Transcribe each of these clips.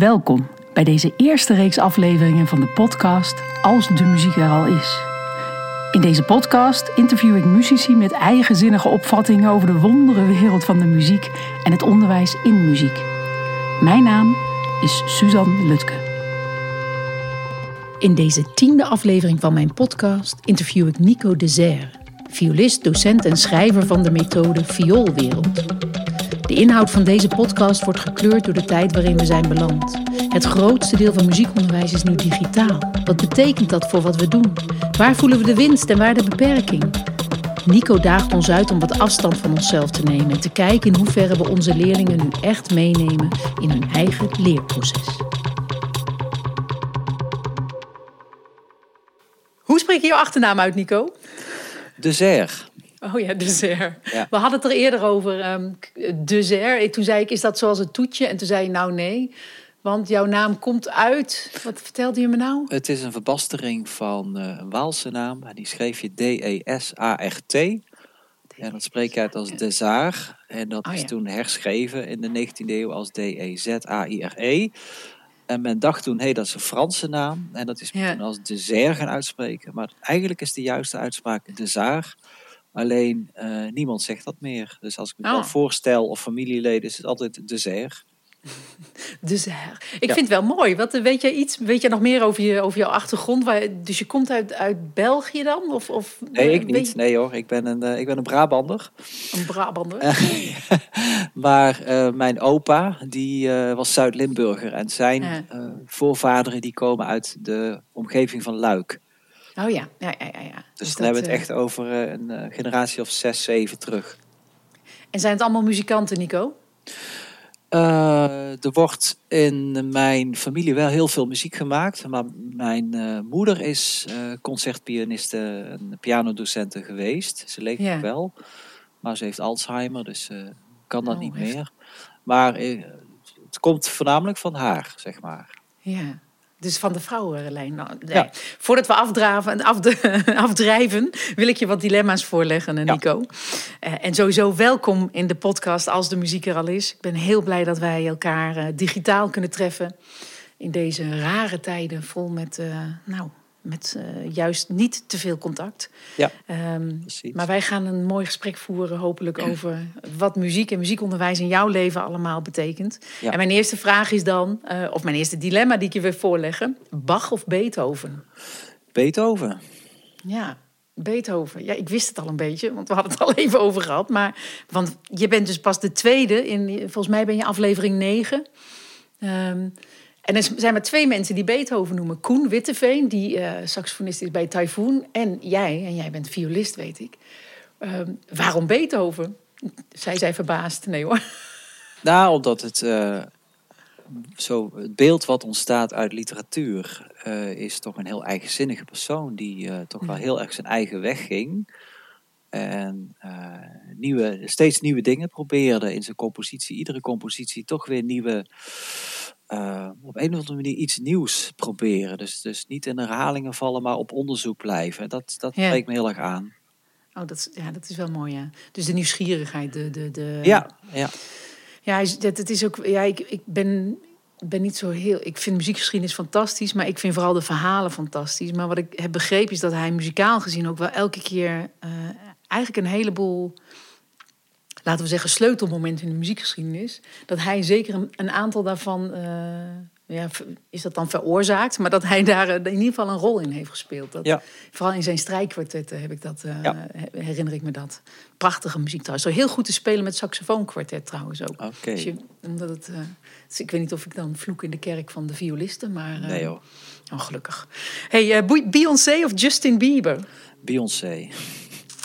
Welkom bij deze eerste reeks afleveringen van de podcast Als de muziek er al is. In deze podcast interview ik muzici met eigenzinnige opvattingen over de wondere wereld van de muziek en het onderwijs in muziek. Mijn naam is Suzanne Lutke. In deze tiende aflevering van mijn podcast interview ik Nico Desert, violist, docent en schrijver van de methode Vioolwereld. De inhoud van deze podcast wordt gekleurd door de tijd waarin we zijn beland. Het grootste deel van muziekonderwijs is nu digitaal. Wat betekent dat voor wat we doen? Waar voelen we de winst en waar de beperking? Nico daagt ons uit om wat afstand van onszelf te nemen en te kijken in hoeverre we onze leerlingen nu echt meenemen in hun eigen leerproces. Hoe spreek je jouw achternaam uit, Nico? Dessert. Oh ja, dessert. Ja. We hadden het er eerder over um, dessert. Toen zei ik, is dat zoals het toetje? En toen zei je, nou nee. Want jouw naam komt uit... Wat vertelde je me nou? Het is een verbastering van uh, een Waalse naam. En die schreef je D-E-S-A-R-T. En dat spreek je uit als Desart. En dat Oh is toen herschreven in de 19e eeuw als D-E-Z-A-I-R-E. En men dacht toen, hé, hey, dat is een Franse naam. En dat is men Ja. als dessert gaan uitspreken. Maar eigenlijk is de juiste uitspraak Desart. Alleen eh, niemand zegt dat meer. Dus als ik me Oh. voorstel of familieleden, is het altijd dessert. Dessert. Ik Ja. vind het wel mooi. Wat, weet jij iets? Weet jij nog meer over, je, over jouw achtergrond? Waar, dus je komt uit, uit België dan? Of, of, Nee, ik niet. je- Nee hoor, ik ben een, eh, ik ben een Brabander. Een Brabander. maar eh, mijn opa, die was Zuid-Limburger. En zijn voorvaderen, die komen uit de omgeving van Luik. Oh ja, ja, ja, ja. ja. Dus, dat, dan hebben we eh, het echt over eh, een eh, generatie of zes, zeven terug. En zijn het allemaal muzikanten, Nico? Eh, er wordt in mijn familie wel heel veel muziek gemaakt. Maar mijn eh, moeder is eh, concertpianiste en pianodocente geweest. Ze leeft Ja. nog wel. Maar ze heeft Alzheimer, dus eh, kan dat Oh, niet meer. Maar eh, het komt voornamelijk van haar, zeg maar. Ja. Dus van de vrouwenlijn. Nou, nee. Ja. Voordat we afdraven, en afd- afdrijven, wil ik je wat dilemma's voorleggen, Ja. Nico. Eh, en sowieso welkom in de podcast als de muziek er al is. Ik ben heel blij dat wij elkaar eh, digitaal kunnen treffen in deze rare tijden vol met, eh, nou, met eh, juist niet te veel contact. Ja, precies. maar wij gaan een mooi gesprek voeren, hopelijk, over wat muziek en muziekonderwijs in jouw leven allemaal betekent. Ja. En mijn eerste vraag is dan, eh, of mijn eerste dilemma die ik je wil voorleggen: Bach of Beethoven? Beethoven. Ja, Beethoven. Ja, ik wist het al een beetje, want we hadden het al even over gehad. Maar, want je bent dus pas de tweede, in, volgens mij ben je aflevering 9. Ehm, en er zijn maar twee mensen die Beethoven noemen. Koen Witteveen, die eh, saxofonist is bij Typhoon. En jij, en jij bent violist, weet ik. Ehm, waarom Beethoven? Zij zei verbaasd. Nee hoor. Nou, omdat het, eh, zo, het beeld wat ontstaat uit literatuur eh, is toch een heel eigenzinnige persoon die toch wel heel erg zijn eigen weg ging. En nieuwe, steeds nieuwe dingen probeerde in zijn compositie. Iedere compositie toch weer nieuwe, eh, op een of andere manier iets nieuws proberen. Dus, dus niet in herhalingen vallen, maar op onderzoek blijven. Dat, dat Ja. spreekt me heel erg aan. Oh, dat, is- ja, dat is wel mooi, ja. Dus de nieuwsgierigheid, de... de, de... Ja, ja. Ja, dat, het is ook. Ja, ik, ik ben, ben niet zo heel. Ik vind muziekgeschiedenis fantastisch, maar ik vind vooral de verhalen fantastisch. Maar wat ik heb begrepen is dat hij muzikaal gezien ook wel elke keer eh, eigenlijk een heleboel. Laten we zeggen, sleutelmomenten in de muziekgeschiedenis. Dat hij zeker een, een aantal daarvan. eh, ja, is dat dan veroorzaakt? Maar dat hij daar eh, in ieder geval een rol in heeft gespeeld. Dat, Ja. Vooral in zijn strijkkwartetten heb ik dat, eh, Ja. herinner ik me dat. Prachtige muziek trouwens. Zo heel goed te spelen met saxofoonkwartet trouwens ook. Oké. Dus je- omdat het, dus ik weet niet of ik dan vloek in de kerk van de violisten, maar... Nee. Oh, gelukkig. Hey, Beyoncé of Justin Bieber? Beyoncé.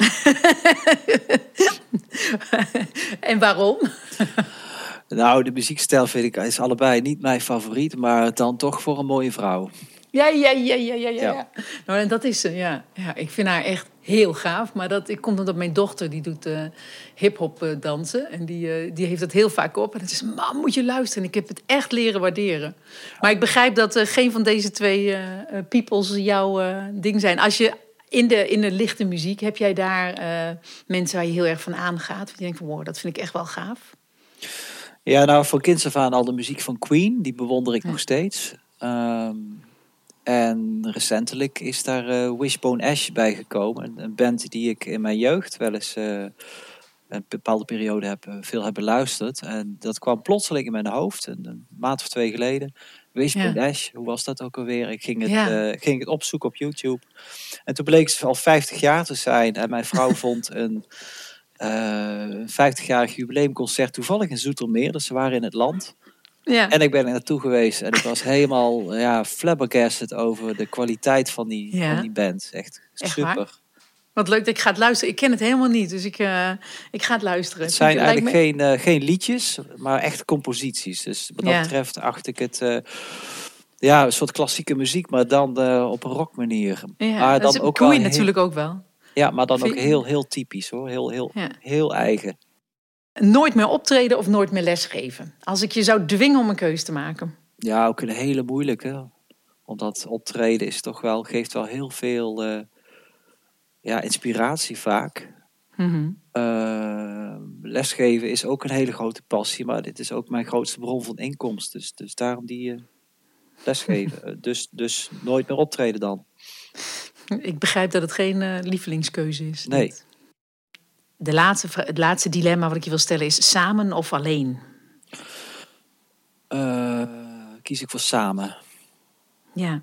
en waarom? Nou, de muziekstijl vind ik is allebei niet mijn favoriet, maar dan toch voor een mooie vrouw. Ja, ja, ja, ja, ja, ja. Nou, en dat is ze, ja. ja. Ik vind haar echt heel gaaf. Maar dat ik komt omdat mijn dochter, die doet eh hip-hop eh, dansen. En die, eh, die heeft het heel vaak op. En het is, mam, moet je luisteren. En ik heb het echt leren waarderen. Maar ik begrijp dat geen van deze twee peoples jouw ding zijn. Als je in de, in de lichte muziek, heb jij daar eh, mensen waar je heel erg van aangaat? Je denkt van, wow, dat vind ik echt wel gaaf. Ja, nou, van kinds af aan al de muziek van Queen, die bewonder ik nog steeds. Ehm, en recentelijk is daar uh, Wishbone Ash bij gekomen. Een band die ik in mijn jeugd wel eens uh, een bepaalde periode heb, veel heb beluisterd. En dat kwam plotseling in mijn hoofd, een, een maand of twee geleden. Wishbone ja. Ash, hoe was dat ook alweer? Ik ging het, ja. ging het opzoeken op YouTube. En toen bleek ze al 50 jaar te zijn. En mijn vrouw vond een... Uh, 50-jarig jubileumconcert toevallig in Zoetermeer. Dus ze waren in het land. Ja. En ik ben er naartoe geweest en ik was helemaal ja, flabbergasted over de kwaliteit van die, ja. van die band. Echt, Echt super. Waar? Wat leuk dat ik ga het luisteren. Ik ken het helemaal niet, dus ik, uh, ik ga het luisteren. Het zijn eigenlijk me... geen, uh, geen liedjes, maar echt composities. Dus wat dat ja. betreft acht ik het... Uh, ja, een soort klassieke muziek, maar dan op een rock manier. Ja, maar dan ook Queen natuurlijk ook wel. Ja, maar dan ook heel, heel typisch hoor. Heel, heel, ja. heel eigen. Nooit meer optreden of nooit meer lesgeven? Als ik je zou dwingen om een keuze te maken. Ja, ook een hele moeilijke. Omdat optreden is toch wel, geeft wel heel veel ja, inspiratie vaak. Mm -hmm. uh, lesgeven is ook een hele grote passie, maar dit is ook mijn grootste bron van inkomsten. Dus, dus daarom die uh, lesgeven. dus, dus nooit meer optreden dan. Ik begrijp dat het geen lievelingskeuze is. Nee. De laatste, het laatste dilemma wat ik je wil stellen is samen of alleen? Kies ik voor samen. Ja.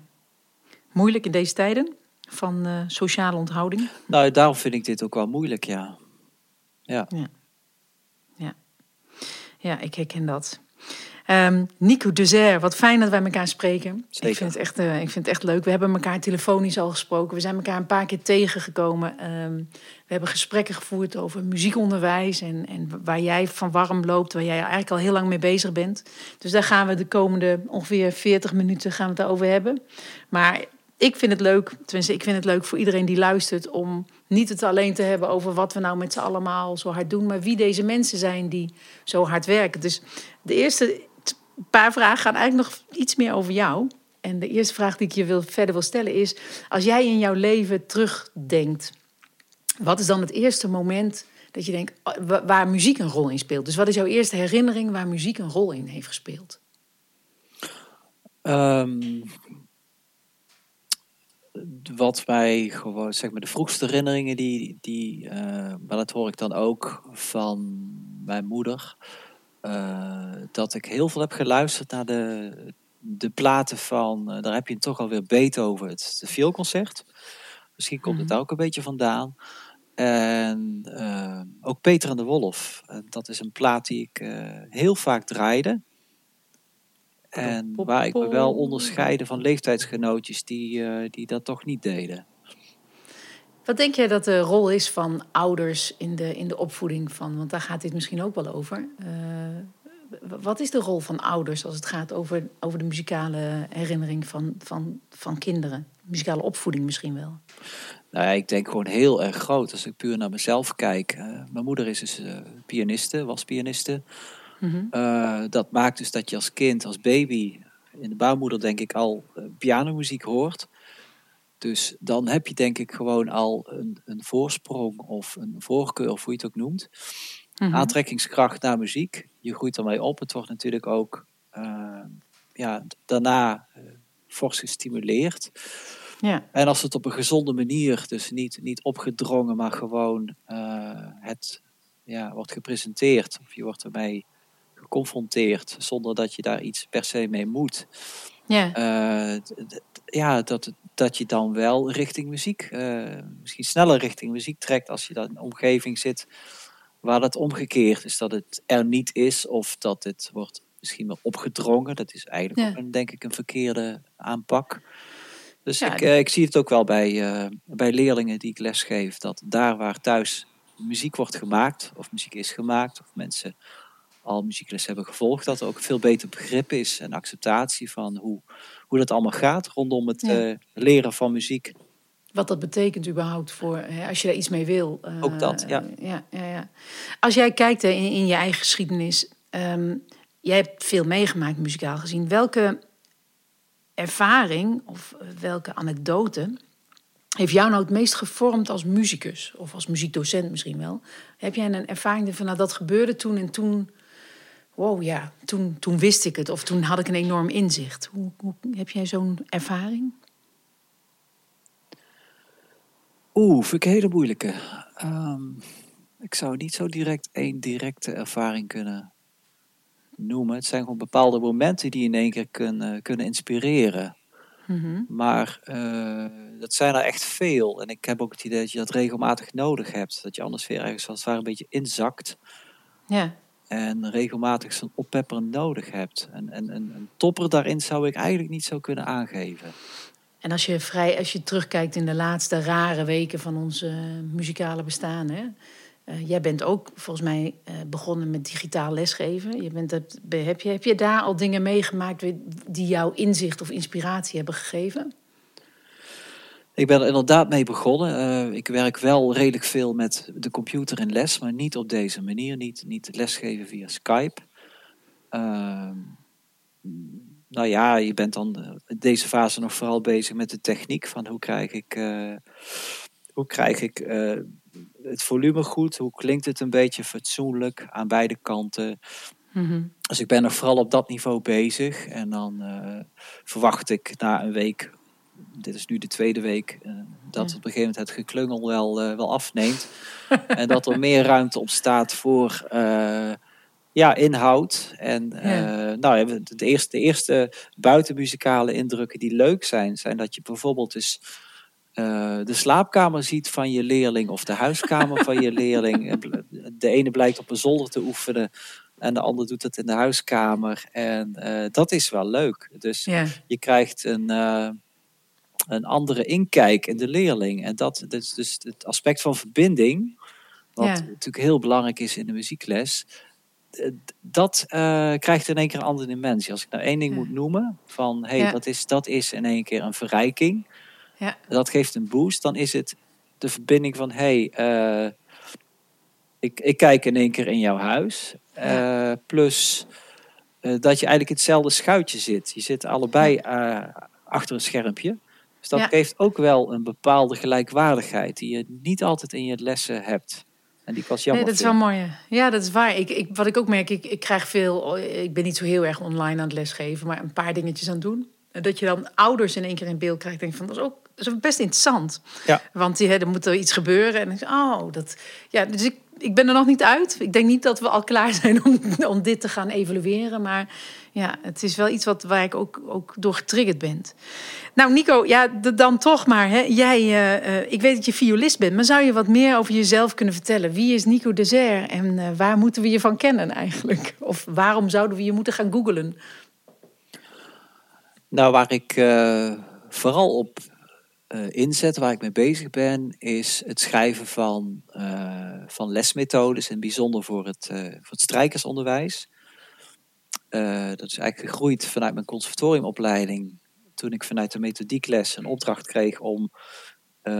Moeilijk in deze tijden van uh, sociale onthouding? Nou, daarom vind ik dit ook wel moeilijk, ja. Ja. Ja, ja. ja ik herken dat. Um, Nico Dezer, wat fijn dat wij elkaar spreken. Zeker. Ik vind, het echt, uh, ik vind het echt leuk. We hebben elkaar telefonisch al gesproken. We zijn elkaar een paar keer tegengekomen. Um, we hebben gesprekken gevoerd over muziekonderwijs en, en waar jij van warm loopt, waar jij eigenlijk al heel lang mee bezig bent. Dus daar gaan we de komende ongeveer 40 minuten gaan we het over hebben. Maar ik vind het leuk, tenminste, ik vind het leuk voor iedereen die luistert om niet het alleen te hebben over wat we nou met z'n allemaal zo hard doen, maar wie deze mensen zijn die zo hard werken. Dus de eerste paar vragen gaan eigenlijk nog iets meer over jou. En de eerste vraag die ik je wil, verder wil stellen is: als jij in jouw leven terugdenkt, wat is dan het eerste moment dat je denkt waar muziek een rol in speelt? Dus wat is jouw eerste herinnering waar muziek een rol in heeft gespeeld? Um, wat mij gewoon, zeg maar, de vroegste herinneringen, die, die, uh, maar dat hoor ik dan ook van mijn moeder. Uh, dat ik heel veel heb geluisterd naar de, de platen van, uh, daar heb je toch alweer Beethoven, het, het vioolconcert. Misschien komt het ook een beetje vandaan. En ook Peter en de Wolf. Dat is een plaat die ik heel vaak draaide. En waar ik me wel onderscheiden van leeftijdsgenootjes die, die dat toch niet deden. Wat denk jij dat de rol is van ouders in de, in de opvoeding van, want daar gaat dit misschien ook wel over. wat is de rol van ouders als het gaat over, over de muzikale herinnering van, van, van kinderen? Muzikale opvoeding misschien wel. Nou ja, ik denk gewoon heel erg groot. Als ik puur naar mezelf kijk. Uh, mijn moeder is dus pianiste, was pianiste. Mm -hmm. uh, dat maakt dus dat je als kind, als baby, in de baarmoeder denk ik al pianomuziek hoort. Dus dan heb je denk ik gewoon al een, een voorsprong of een voorkeur, of hoe je het ook noemt. Mm -hmm. Aantrekkingskracht naar muziek. Je groeit ermee op. Het wordt natuurlijk ook ja, daarna fors gestimuleerd. Ja. En als het op een gezonde manier, dus niet, niet opgedrongen, maar gewoon uh, het ja, wordt gepresenteerd, of je wordt ermee geconfronteerd, zonder dat je daar iets per se mee moet. Ja, uh, ja dat, dat je dan wel richting muziek, uh, misschien sneller richting muziek trekt als je dan in een omgeving zit waar het omgekeerd is, dat het er niet is of dat het wordt misschien wel opgedrongen. Dat is eigenlijk ja. ook een, denk ik een verkeerde aanpak. Dus ja, ik, uh, ik zie het ook wel bij, uh, bij leerlingen die ik lesgeef, dat daar waar thuis muziek wordt gemaakt, of muziek is gemaakt, of mensen al muziekles hebben gevolgd, dat er ook veel beter begrip is en acceptatie van hoe, hoe dat allemaal gaat rondom het ja. uh, leren van muziek. Wat dat betekent überhaupt voor, hè, als je daar iets mee wil. ook dat, ja. ja, ja, ja. Als jij kijkt hè, in, in je eigen geschiedenis, um, jij hebt veel meegemaakt muzikaal gezien. Welke ervaring of welke anekdote heeft jou nou het meest gevormd als muzikus? Of als muziekdocent misschien wel. Heb jij een ervaring van nou, dat gebeurde toen en toen wow ja, toen, toen wist ik het of toen had ik een enorm inzicht. Hoe, hoe heb jij zo'n ervaring? Oeh, vind ik een hele moeilijke. Ehm, ik zou niet zo direct één directe ervaring kunnen noemen. Het zijn gewoon bepaalde momenten die in één keer kunnen, kunnen inspireren. Mhm. Maar uh, dat zijn er echt veel. En ik heb ook het idee dat je dat regelmatig nodig hebt. Dat je anders weer ergens als het ware een beetje inzakt. Ja. En regelmatig zo'n oppepper nodig hebt. En, en, en een topper daarin zou ik eigenlijk niet zo kunnen aangeven. En als je, vrij, als je terugkijkt in de laatste rare weken van ons muzikale bestaan, hè, uh, jij bent ook volgens mij uh, begonnen met digitaal lesgeven. Je bent heb, je, heb je daar al dingen meegemaakt die jouw inzicht of inspiratie hebben gegeven? Ik ben er inderdaad mee begonnen. Uh, ik werk wel redelijk veel met de computer in les, maar niet op deze manier. Niet, niet lesgeven via Skype. Ehm, nou ja, je bent dan in deze fase nog vooral bezig met de techniek van hoe krijg ik, hoe krijg ik het volume goed? Hoe klinkt het een beetje fatsoenlijk aan beide kanten? Mhm. Dus ik ben nog vooral op dat niveau bezig. En dan verwacht ik na een week, dit is nu de tweede week, uh, dat op een gegeven moment het geklungel wel, uh, wel afneemt. en dat er meer ruimte ontstaat voor ja, inhoud. En ja. nou, de, eerste, de eerste buitenmuzikale indrukken die leuk zijn, zijn dat je bijvoorbeeld dus uh, de slaapkamer ziet van je leerling of de huiskamer van je leerling. De ene blijkt op een zolder te oefenen en de ander doet het in de huiskamer. En uh, dat is wel leuk. Dus ja. je krijgt een, uh, een andere inkijk in de leerling. En dat, dus, dus het aspect van verbinding, wat ja. natuurlijk heel belangrijk is in de muziekles. Dat krijgt in één keer een andere dimensie. Als ik nou één ding moet noemen, van hé, hey, dat, is, dat is in één keer een verrijking ja. Dat geeft een boost. Dan is het de verbinding van hé, hey, uh, ik, ik kijk in één keer in jouw huis. Uh, plus dat je eigenlijk hetzelfde schuitje zit. Je zit allebei achter een schermpje. Dus dat geeft ook wel een bepaalde gelijkwaardigheid die je niet altijd in je lessen hebt. En die pas jammer. Nee, dat is wel mooi. Ja, dat is waar. Ik, ik, wat ik ook merk, ik, ik krijg veel. Ik ben niet zo heel erg online aan het lesgeven, maar een paar dingetjes aan het doen. Dat je dan ouders in één keer in beeld krijgt. Denk van dat is ook dat is best interessant. Ja. Want die, hè, er moet er iets gebeuren. En ik oh, dat. Ja, dus ik, ik ben er nog niet uit. Ik denk niet dat we al klaar zijn om, om dit te gaan evalueren. Maar ja, het is wel iets wat, waar ik ook, ook door getriggerd ben. Nou, Nico, ja, dan toch maar. Hè. Jij, uh, ik weet dat je violist bent, maar zou je wat meer over jezelf kunnen vertellen? Wie is Nico Desert en uh, waar moeten we je van kennen eigenlijk? Of waarom zouden we je moeten gaan googlen? Nou, waar ik vooral op inzet waar ik mee bezig ben, is het schrijven van, van lesmethodes, en bijzonder voor het, voor het strijkersonderwijs. Dat is eigenlijk gegroeid vanuit mijn conservatoriumopleiding, toen ik vanuit de methodiekles een opdracht kreeg om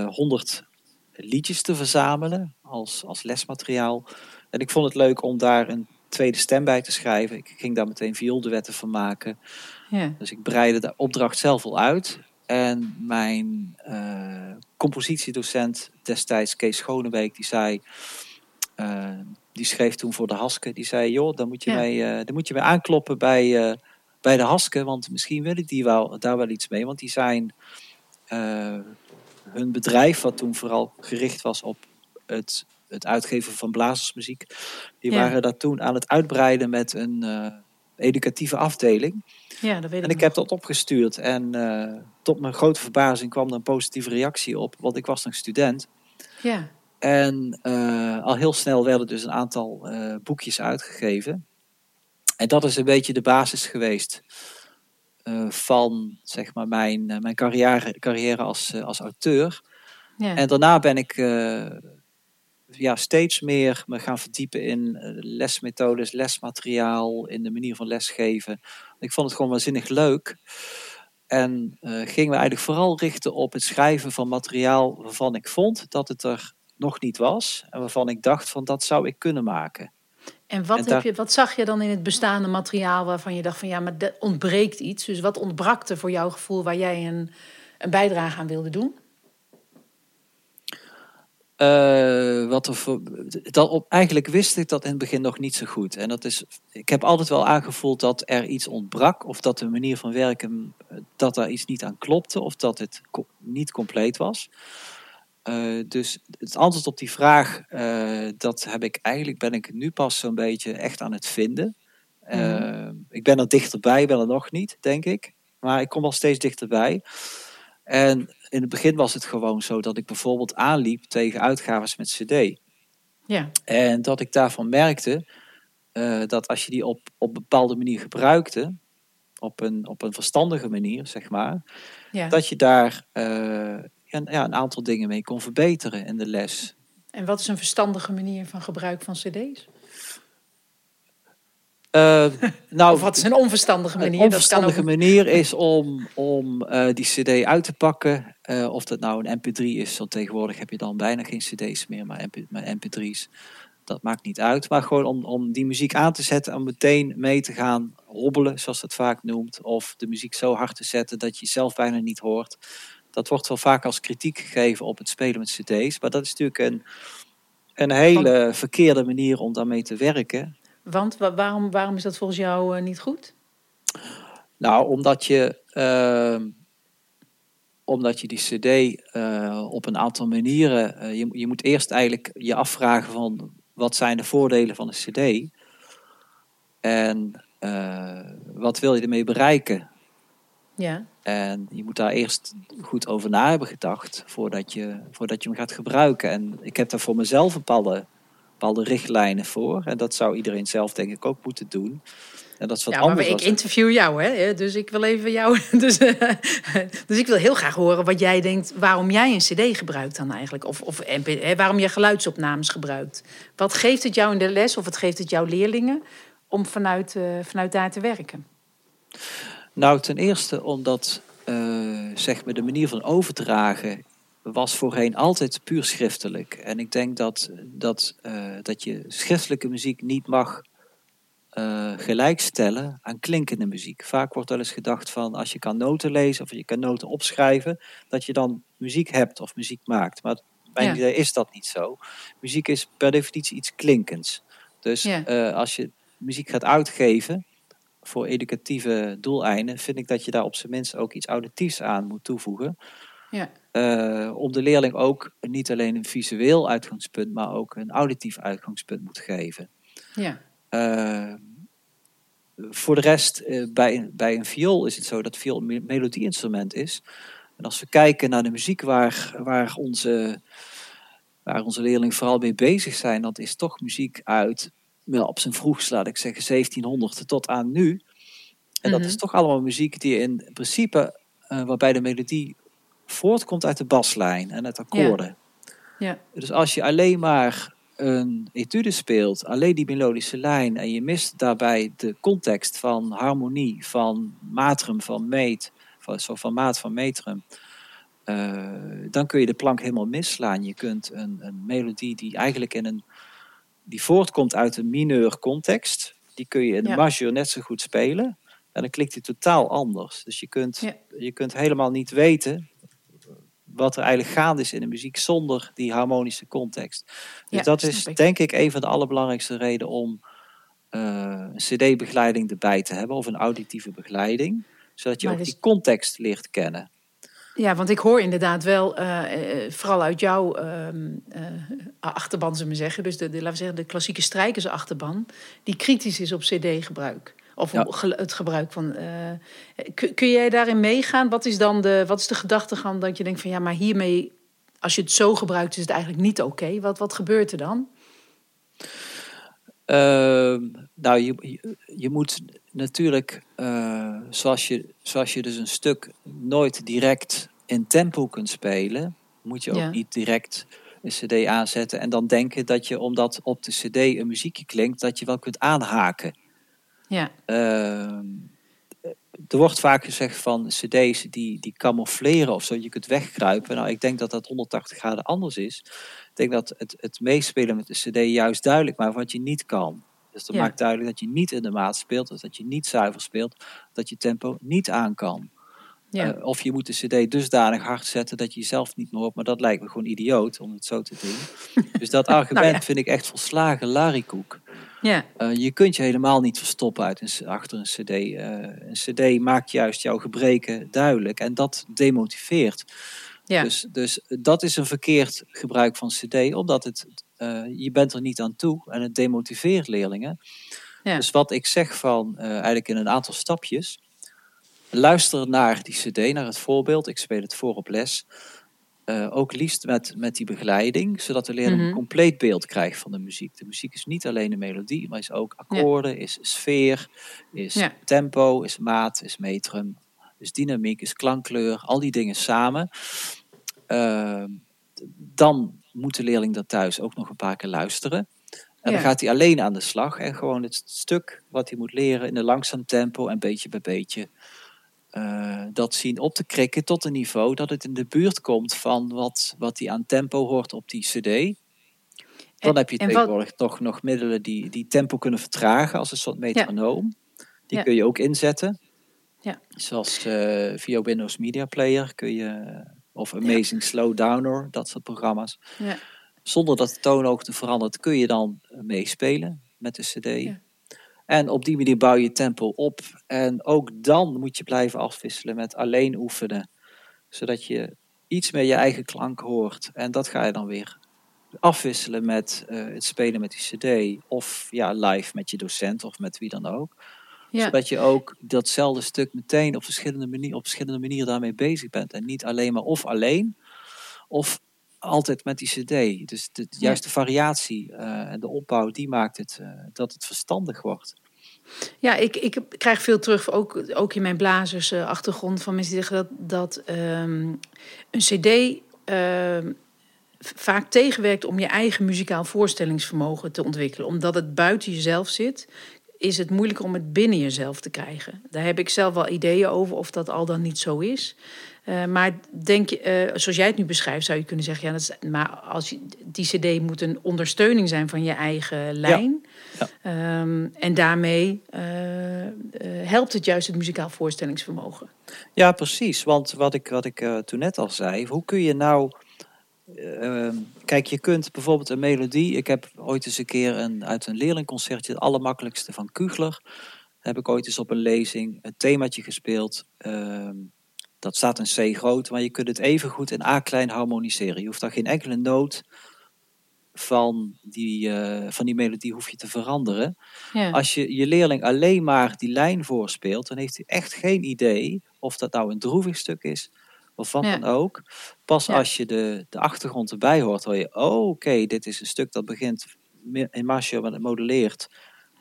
100 liedjes te verzamelen als, als lesmateriaal. En ik vond het leuk om daar een tweede stem bij te schrijven. Ik ging daar meteen vioolduetten van maken. Ja. Dus ik breidde de opdracht zelf al uit. En mijn uh, compositiedocent destijds, Kees Schonebeek, die zei... Uh, die schreef toen voor de Haske. Die zei, joh, dan moet je, ja. mee, uh, dan moet je mee aankloppen bij, bij de Haske. Want misschien willen die wel, daar wel iets mee. Want die zijn hun bedrijf, wat toen vooral gericht was op het, het uitgeven van blazersmuziek. Die ja. waren dat toen aan het uitbreiden met een educatieve afdeling. Ja, dat weet ik en ik heb dat opgestuurd en tot mijn grote verbazing kwam er een positieve reactie op, want ik was nog student. Ja. En uh, al heel snel werden dus een aantal uh, boekjes uitgegeven. En dat is een beetje de basis geweest van zeg maar, mijn, mijn carrière, carrière als, als auteur. Ja. En daarna ben ik ja, steeds meer me gaan verdiepen in lesmethodes, lesmateriaal, in de manier van lesgeven. Ik vond het gewoon waanzinnig leuk. En gingen we eigenlijk vooral richten op het schrijven van materiaal waarvan ik vond dat het er nog niet was. En waarvan ik dacht van dat zou ik kunnen maken. En wat, en heb je, wat zag je dan in het bestaande materiaal waarvan je dacht van ja, maar er ontbreekt iets. Dus wat ontbrak er voor jouw gevoel waar jij een, een bijdrage aan wilde doen? Uh, wat er voor, dat op, eigenlijk wist ik dat in het begin nog niet zo goed. En dat is, ik heb altijd wel aangevoeld dat er iets ontbrak, of dat de manier van werken, dat daar iets niet aan klopte, of dat het co niet compleet was. Uh, dus het antwoord op die vraag, uh, dat heb ik eigenlijk, ben ik nu pas zo'n beetje echt aan het vinden. Mm. Ik ben er dichterbij, ben er nog niet, denk ik. Maar ik kom wel steeds dichterbij. En in het begin was het gewoon zo dat ik bijvoorbeeld aanliep tegen uitgaves met CD. Ja. En dat ik daarvan merkte dat als je die op, op een bepaalde manier gebruikte, op een, op een verstandige manier, zeg maar, ja. dat je daar een, ja, een aantal dingen mee kon verbeteren in de les. En wat is een verstandige manier van gebruik van CD's? Uh, nou, of wat is een onverstandige manier? Een onverstandige ook... manier is om, om uh, die cd uit te pakken. Uh, of dat nou een mp3 is, want tegenwoordig heb je dan bijna geen cd's meer, maar, MP, maar mp3's. Dat maakt niet uit. Maar gewoon om, om die muziek aan te zetten en meteen mee te gaan hobbelen, zoals dat vaak noemt. Of de muziek zo hard te zetten dat je zelf bijna niet hoort. Dat wordt wel vaak als kritiek gegeven op het spelen met cd's. Maar dat is natuurlijk een, een hele verkeerde manier om daarmee te werken. Want waarom, waarom is dat volgens jou uh, niet goed? Nou, omdat je, uh, omdat je die CD uh, op een aantal manieren. Uh, je, je moet eerst eigenlijk je afvragen van wat zijn de voordelen van een CD en wat wil je ermee bereiken? Ja. En je moet daar eerst goed over na hebben gedacht voordat je, voordat je hem gaat gebruiken. En ik heb daar voor mezelf bepaalde bepaalde richtlijnen voor. En dat zou iedereen zelf denk ik ook moeten doen. En dat is wat ja, anders. Maar ik interview jou, hè? Dus ik wil even jou. Dus, dus ik wil heel graag horen wat jij denkt, waarom jij een CD gebruikt dan eigenlijk. Of, of waarom je geluidsopnames gebruikt. Wat geeft het jou in de les of wat geeft het jouw leerlingen om vanuit, uh, vanuit daar te werken? Nou, ten eerste omdat uh, zeg maar de manier van overdragen was voorheen altijd puur schriftelijk. En ik denk dat, dat, uh, dat je schriftelijke muziek niet mag uh, gelijkstellen aan klinkende muziek. Vaak wordt wel eens gedacht van als je kan noten lezen of je kan noten opschrijven, dat je dan muziek hebt of muziek maakt. Maar bij ja. idee is dat niet zo. Muziek is per definitie iets klinkends. Dus ja. uh, als je muziek gaat uitgeven voor educatieve doeleinden, vind ik dat je daar op zijn minst ook iets auditiefs aan moet toevoegen. Ja. Uh, om de leerling ook niet alleen een visueel uitgangspunt, maar ook een auditief uitgangspunt moet geven. Ja. Uh, voor de rest, uh, bij, bij een viool is het zo dat viool een melodieinstrument is. En als we kijken naar de muziek waar, waar, onze, waar onze leerlingen vooral mee bezig zijn, dat is toch muziek uit, wel op zijn vroegst, laat ik zeggen, 1700 tot aan nu. En mm -hmm. dat is mhm. toch allemaal muziek die in principe, waarbij de melodie voortkomt uit de baslijn en het akkoorden. Ja. ja. Dus als je alleen maar een etude speelt, alleen die melodische lijn, en je mist daarbij de context van harmonie, van matrum, van meet, van, zo van maat van metrum, uh, dan kun je de plank helemaal misslaan. Je kunt een, een melodie die eigenlijk in een, die voortkomt uit een mineur context, die kun je in de ja. majeur net zo goed spelen. En dan klinkt die totaal anders. Dus je kunt, ja. je kunt helemaal niet weten wat er eigenlijk gaande is in de muziek zonder die harmonische context. Dus ja, dat is denk ik een van de allerbelangrijkste redenen om uh, een cd-begeleiding erbij te hebben of een auditieve begeleiding, zodat je maar ook dus... die context leert kennen. Ja, want ik hoor inderdaad wel, uh, vooral uit jouw uh, achterban, zullen we zeggen, dus de, de, laten we zeggen, de klassieke strijkersachterban, die kritisch is op cd-gebruik. Of ja. het gebruik van. Uh, kun, jij daarin meegaan? Wat is dan de, wat is de gedachtegang dat je denkt van ja, maar hiermee, als je het zo gebruikt, is het eigenlijk niet oké. Okay. Wat, wat gebeurt er dan? Uh, nou, je, je, je, moet natuurlijk, uh, zoals, je, zoals je dus een stuk nooit direct in tempo kunt spelen, moet je ook ja. niet direct een cd aanzetten en dan denken dat je, omdat op de cd een muziekje klinkt, dat je wel kunt aanhaken. Ja. Uh, er wordt vaak gezegd van cd's die, die camoufleren of zo, je kunt wegkruipen. Nou, ik denk dat dat 180 graden anders is. Ik denk dat het, het meespelen met de cd juist duidelijk maakt wat je niet kan. Dus dat Ja. maakt duidelijk dat je niet in de maat speelt, dus dat je niet zuiver speelt, dat je tempo niet aan kan. Ja. Eh, of je moet de cd dusdanig hard zetten dat je jezelf niet meer hoort. Maar dat lijkt me gewoon idioot om het zo te doen. dus dat argument Nou ja. vind ik echt volslagen larikoek. Ja, Eh, je kunt je helemaal niet verstoppen uit een, achter een cd. Eh, een cd maakt juist jouw gebreken duidelijk. En dat demotiveert. ja. Dus, dus dat is een verkeerd gebruik van cd. Omdat het, eh, je bent er niet aan toe. En het demotiveert leerlingen. Ja. Dus wat ik zeg van eh, eigenlijk in een aantal stapjes. Luister naar die cd, naar het voorbeeld. Ik speel het voor op les. Eh, ook liefst met, met die begeleiding, zodat de leerling Mhm. een compleet beeld krijgt van de muziek. De muziek is niet alleen de melodie, maar is ook akkoorden, is sfeer, is Ja. tempo, is maat, is metrum, is dynamiek, is klankkleur, al die dingen samen. Eh, dan moet de leerling dat thuis ook nog een paar keer luisteren. En Ja. dan gaat hij alleen aan de slag en gewoon het stuk wat hij moet leren in een langzaam tempo en beetje bij beetje eh, dat zien op te krikken tot een niveau dat het in de buurt komt van wat, wat hij aan tempo hoort op die CD. Dan En- heb je wat- tegenwoordig toch nog middelen die, die tempo kunnen vertragen als een soort metronoom. Die Ja. kun je ook inzetten. Ja. Zoals eh, via Windows Media Player kun je, of Amazing Slow Downer, dat soort programma's. Ja. Zonder dat de toonhoogte verandert, kun je dan eh, meespelen met de CD. Ja. En op die manier bouw je tempo op. En ook dan moet je blijven afwisselen met alleen oefenen. Zodat je iets meer je eigen klank hoort. En dat ga je dan weer afwisselen met eh, het spelen met die CD. Of ja, live met je docent of met wie dan ook. Ja. Zodat je ook datzelfde stuk meteen op verschillende, manier, op verschillende manieren daarmee bezig bent. En niet alleen maar of alleen. Of altijd met die CD. Dus de, Ja. juist de variatie eh, en de opbouw, die maakt het eh, dat het verstandig wordt. Ja, ik, ik krijg veel terug, ook, ook in mijn blazersachtergrond, van mensen die zeggen dat, dat ehm, een CD ehm, vaak tegenwerkt om je eigen muzikaal voorstellingsvermogen te ontwikkelen. Omdat het buiten jezelf zit, is het moeilijker om het binnen jezelf te krijgen. Daar heb ik zelf wel ideeën over of dat al dan niet zo is. Eh, maar denk je, eh, zoals jij het nu beschrijft, zou je kunnen zeggen: ja, dat is, maar als je, die CD moet een ondersteuning zijn van je eigen lijn. Ja. Ehm, en daarmee eh, helpt het juist het muzikaal voorstellingsvermogen. Ja, precies. Want wat ik, wat ik toen net al zei, hoe kun je nou. Eh, ehm, kijk, je kunt bijvoorbeeld een melodie. Ik heb ooit eens een keer een, uit een leerlingconcertje, het allermakkelijkste van Kugler. Heb ik ooit eens op een lezing een themaatje gespeeld. Ehm, dat staat in C groot, maar je kunt het even goed in A klein harmoniseren. Je hoeft daar geen enkele noot van die, eh, van die melodie hoef je te veranderen. Ja. Als je je leerling alleen maar die lijn voorspeelt, dan heeft hij echt geen idee of dat nou een droevig stuk is of wat Ja. dan ook. Pas Ja. als je de, de achtergrond erbij hoort, hoor je, oh, oké, dit is een stuk dat begint in marcio, maar het modelleert.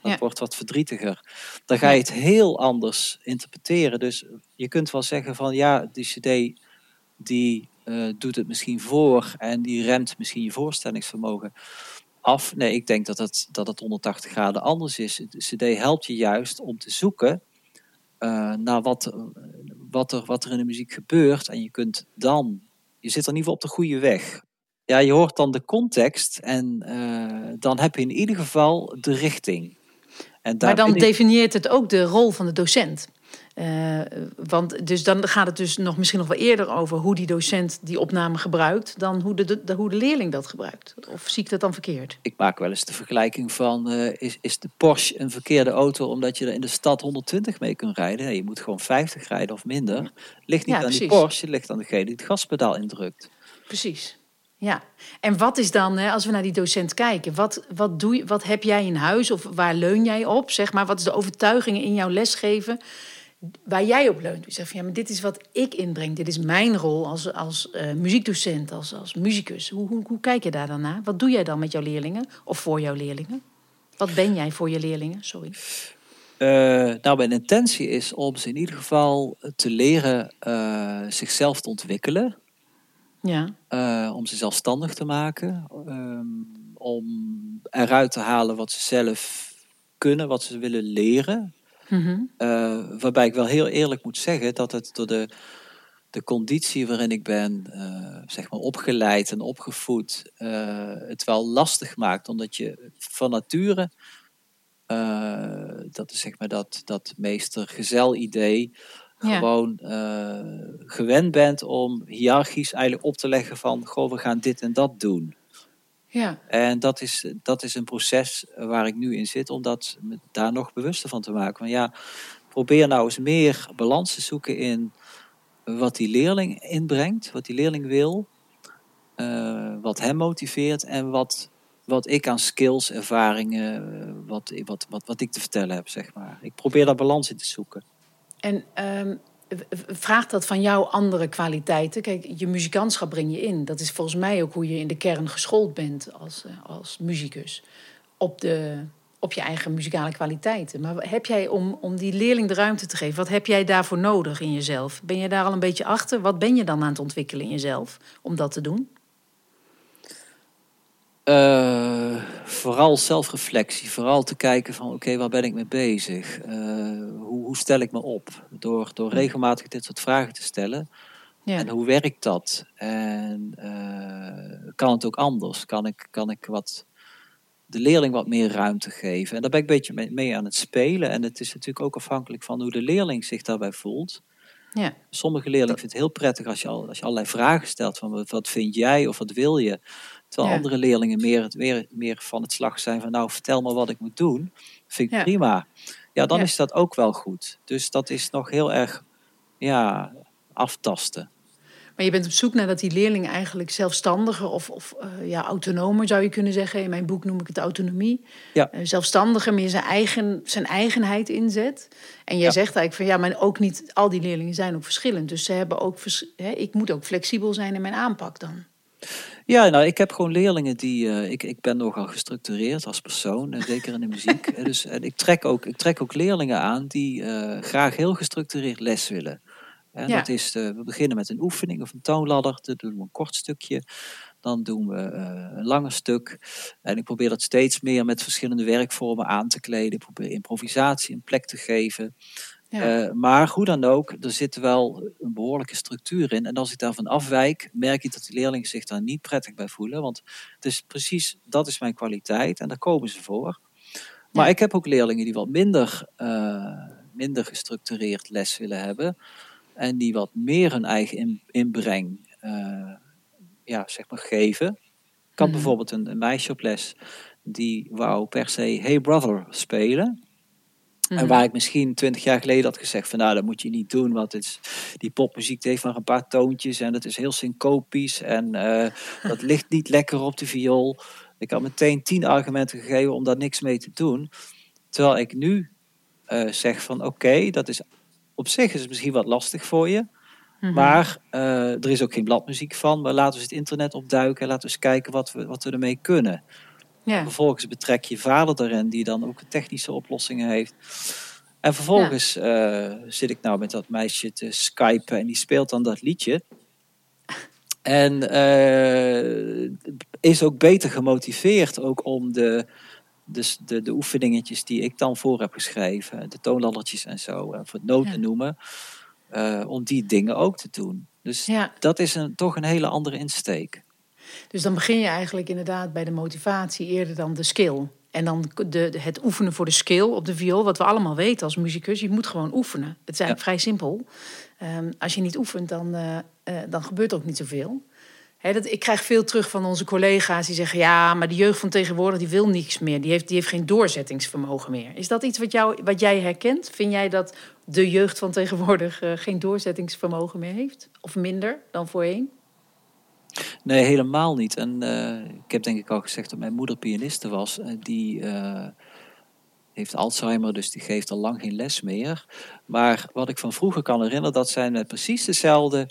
Dat Ja. wordt wat verdrietiger. Dan ga je het heel anders interpreteren. Dus je kunt wel zeggen van ja, die cd die eh, doet het misschien voor en die remt misschien je voorstellingsvermogen af. Nee, ik denk dat het, dat het 180 graden anders is. De CD helpt je juist om te zoeken eh, naar wat, wat, er, wat er in de muziek gebeurt. En je kunt dan, je zit er in ieder geval op de goede weg. Ja, je hoort dan de context en eh, dan heb je in ieder geval de richting. En Maar dan definieert het ook de rol van de docent. Eh, want dus dan gaat het dus nog misschien nog wel eerder over hoe die docent die opname gebruikt, dan hoe de, de, hoe de leerling dat gebruikt. Of zie ik dat dan verkeerd? Ik maak wel eens de vergelijking van, eh, is, is de Porsche een verkeerde auto omdat je er in de stad 120 mee kunt rijden? Nee, je moet gewoon 50 rijden of minder. Ligt niet Ja, aan die. Porsche, het ligt aan degene die het gaspedaal indrukt. Precies. Ja, en wat is dan, hè, als we naar die docent kijken, wat, wat, doe je, wat heb jij in huis of waar leun jij op? Zeg maar, wat is de overtuiging in jouw lesgeven waar jij op leunt? Je zegt van ja, maar dit is wat ik inbreng, dit is mijn rol als, als eh, muziekdocent, als, als muzikus. Hoe, hoe, hoe kijk je daar dan naar? Wat doe jij dan met jouw leerlingen of voor jouw leerlingen? Wat ben jij voor je leerlingen? Sorry. Eh, nou, mijn intentie is om ze in ieder geval te leren eh, zichzelf te ontwikkelen. Ja, om ze zelfstandig te maken. ehm, om eruit te halen wat ze zelf kunnen, wat ze willen leren. Mhm. Eh, waarbij ik wel heel eerlijk moet zeggen dat het door de, de conditie waarin ik ben eh, zeg maar opgeleid en opgevoed, eh, het wel lastig maakt. Omdat je van nature, dat is zeg maar dat, dat meester-gezel idee, gewoon gewend bent om hiërarchisch eigenlijk op te leggen van, goh, we gaan dit en dat doen. Ja. En dat is, dat is een proces waar ik nu in zit, om dat, daar nog bewuster van te maken. Ja, probeer nou eens meer balans te zoeken in wat die leerling inbrengt, wat die leerling wil, uh, wat hem motiveert en wat, wat ik aan skills, ervaringen, wat, wat, wat, wat ik te vertellen heb, zeg maar. Ik probeer daar balans in te zoeken. En um, vraagt dat van jou andere kwaliteiten? Kijk, je muzikantschap breng je in. Dat is volgens mij ook hoe je in de kern geschoold bent als, eh, als muzikus. Op, de, op je eigen muzikale kwaliteiten. Maar heb jij, om, om die leerling de ruimte te geven, wat heb jij daarvoor nodig in jezelf? Ben je daar al een beetje achter? Wat ben je dan aan het ontwikkelen in jezelf om dat te doen? Uh, vooral zelfreflectie. Vooral te kijken van oké, waar ben ik mee bezig? Uh, hoe, hoe, stel ik me op? Door, door regelmatig dit soort vragen te stellen. Ja. En hoe werkt dat? En uh, kan het ook anders? Kan ik, kan ik wat, de leerling wat meer ruimte geven? En daar ben ik een beetje mee, mee aan het spelen. En het is natuurlijk ook afhankelijk van hoe de leerling zich daarbij voelt. Ja. Sommige leerlingen vinden het heel prettig als je, al, als je allerlei vragen stelt van wat vind jij of wat wil je. Terwijl andere leerlingen meer, meer, meer van het slag zijn van nou vertel me wat ik moet doen. Vind ik prima. Ja, dan is dat ook wel goed. Dus dat is nog heel erg ja, aftasten. Maar je bent op zoek naar dat die leerling eigenlijk zelfstandiger of, of uh, ja, autonomer zou je kunnen zeggen. In mijn boek noem ik het autonomie. Ja. Uh, zelfstandiger, meer zijn, eigen, zijn eigenheid inzet. En jij zegt eigenlijk van ja, maar ook niet al die leerlingen zijn ook verschillend. Dus ze hebben ook, hè, ik moet ook flexibel zijn in mijn aanpak dan. Ja, nou, ik heb gewoon leerlingen die. Uh, ik, ik ben nogal gestructureerd als persoon, uh, zeker in de muziek. dus en ik, trek ook, ik trek ook leerlingen aan die uh, graag heel gestructureerd les willen. En ja. dat is, we beginnen met een oefening of een toonladder. Dan doen we een kort stukje. Dan doen we een langer stuk. En ik probeer dat steeds meer met verschillende werkvormen aan te kleden. Ik probeer improvisatie een plek te geven. Ja. Uh, maar hoe dan ook, er zit wel een behoorlijke structuur in. En als ik daarvan afwijk, merk ik dat de leerlingen zich daar niet prettig bij voelen. Want het is precies, dat is mijn kwaliteit en daar komen ze voor. Maar ja. ik heb ook leerlingen die wat minder, uh, minder gestructureerd les willen hebben. En die wat meer hun eigen in, inbreng uh, ja, zeg maar geven. Ik had mm. bijvoorbeeld een, een meisje op les die wou per se Hey Brother spelen. En Mhm. waar ik misschien twintig jaar geleden had gezegd van nou dat moet je niet doen, want het is, die popmuziek heeft maar een paar toontjes en het is heel syncopisch en uh, dat ligt niet lekker op de viool. Ik had meteen tien argumenten gegeven om daar niks mee te doen. Terwijl ik nu uh, zeg van oké, okay, dat is op zich is het misschien wat lastig voor je. Mhm. Maar uh, er is ook geen bladmuziek van. Maar laten we het internet opduiken. Laten we eens kijken wat we, wat we ermee kunnen. Ja. Vervolgens betrek je vader erin, die dan ook technische oplossingen heeft. En vervolgens ja. uh, zit ik nou met dat meisje te skypen en die speelt dan dat liedje. En uh, is ook beter gemotiveerd ook om de, de, de, de oefeningetjes die ik dan voor heb geschreven, de toonladdertjes en zo, voor het noten ja. noemen, om die dingen ook te doen. Dus ja. dat is een, toch een hele andere insteek. Dus dan begin je eigenlijk inderdaad bij de motivatie eerder dan de skill. En dan de, de, het oefenen voor de skill op de viool, wat we allemaal weten als muzikus, je moet gewoon oefenen. Het is eigenlijk ja. vrij simpel. Um, als je niet oefent, dan, uh, uh, dan gebeurt er ook niet zoveel. Dat, ik krijg veel terug van onze collega's die zeggen: ja, maar de jeugd van tegenwoordig die wil niks meer. Die heeft, die heeft geen doorzettingsvermogen meer. Is dat iets wat, jou, wat jij herkent? Vind jij dat de jeugd van tegenwoordig uh, geen doorzettingsvermogen meer heeft? Of minder dan voorheen? Nee, helemaal niet. En uh, ik heb denk ik al gezegd dat mijn moeder pianiste was. Uh, die heeft Alzheimer, dus die geeft al lang geen les meer. Maar wat ik van vroeger kan herinneren, dat zij met precies dezelfde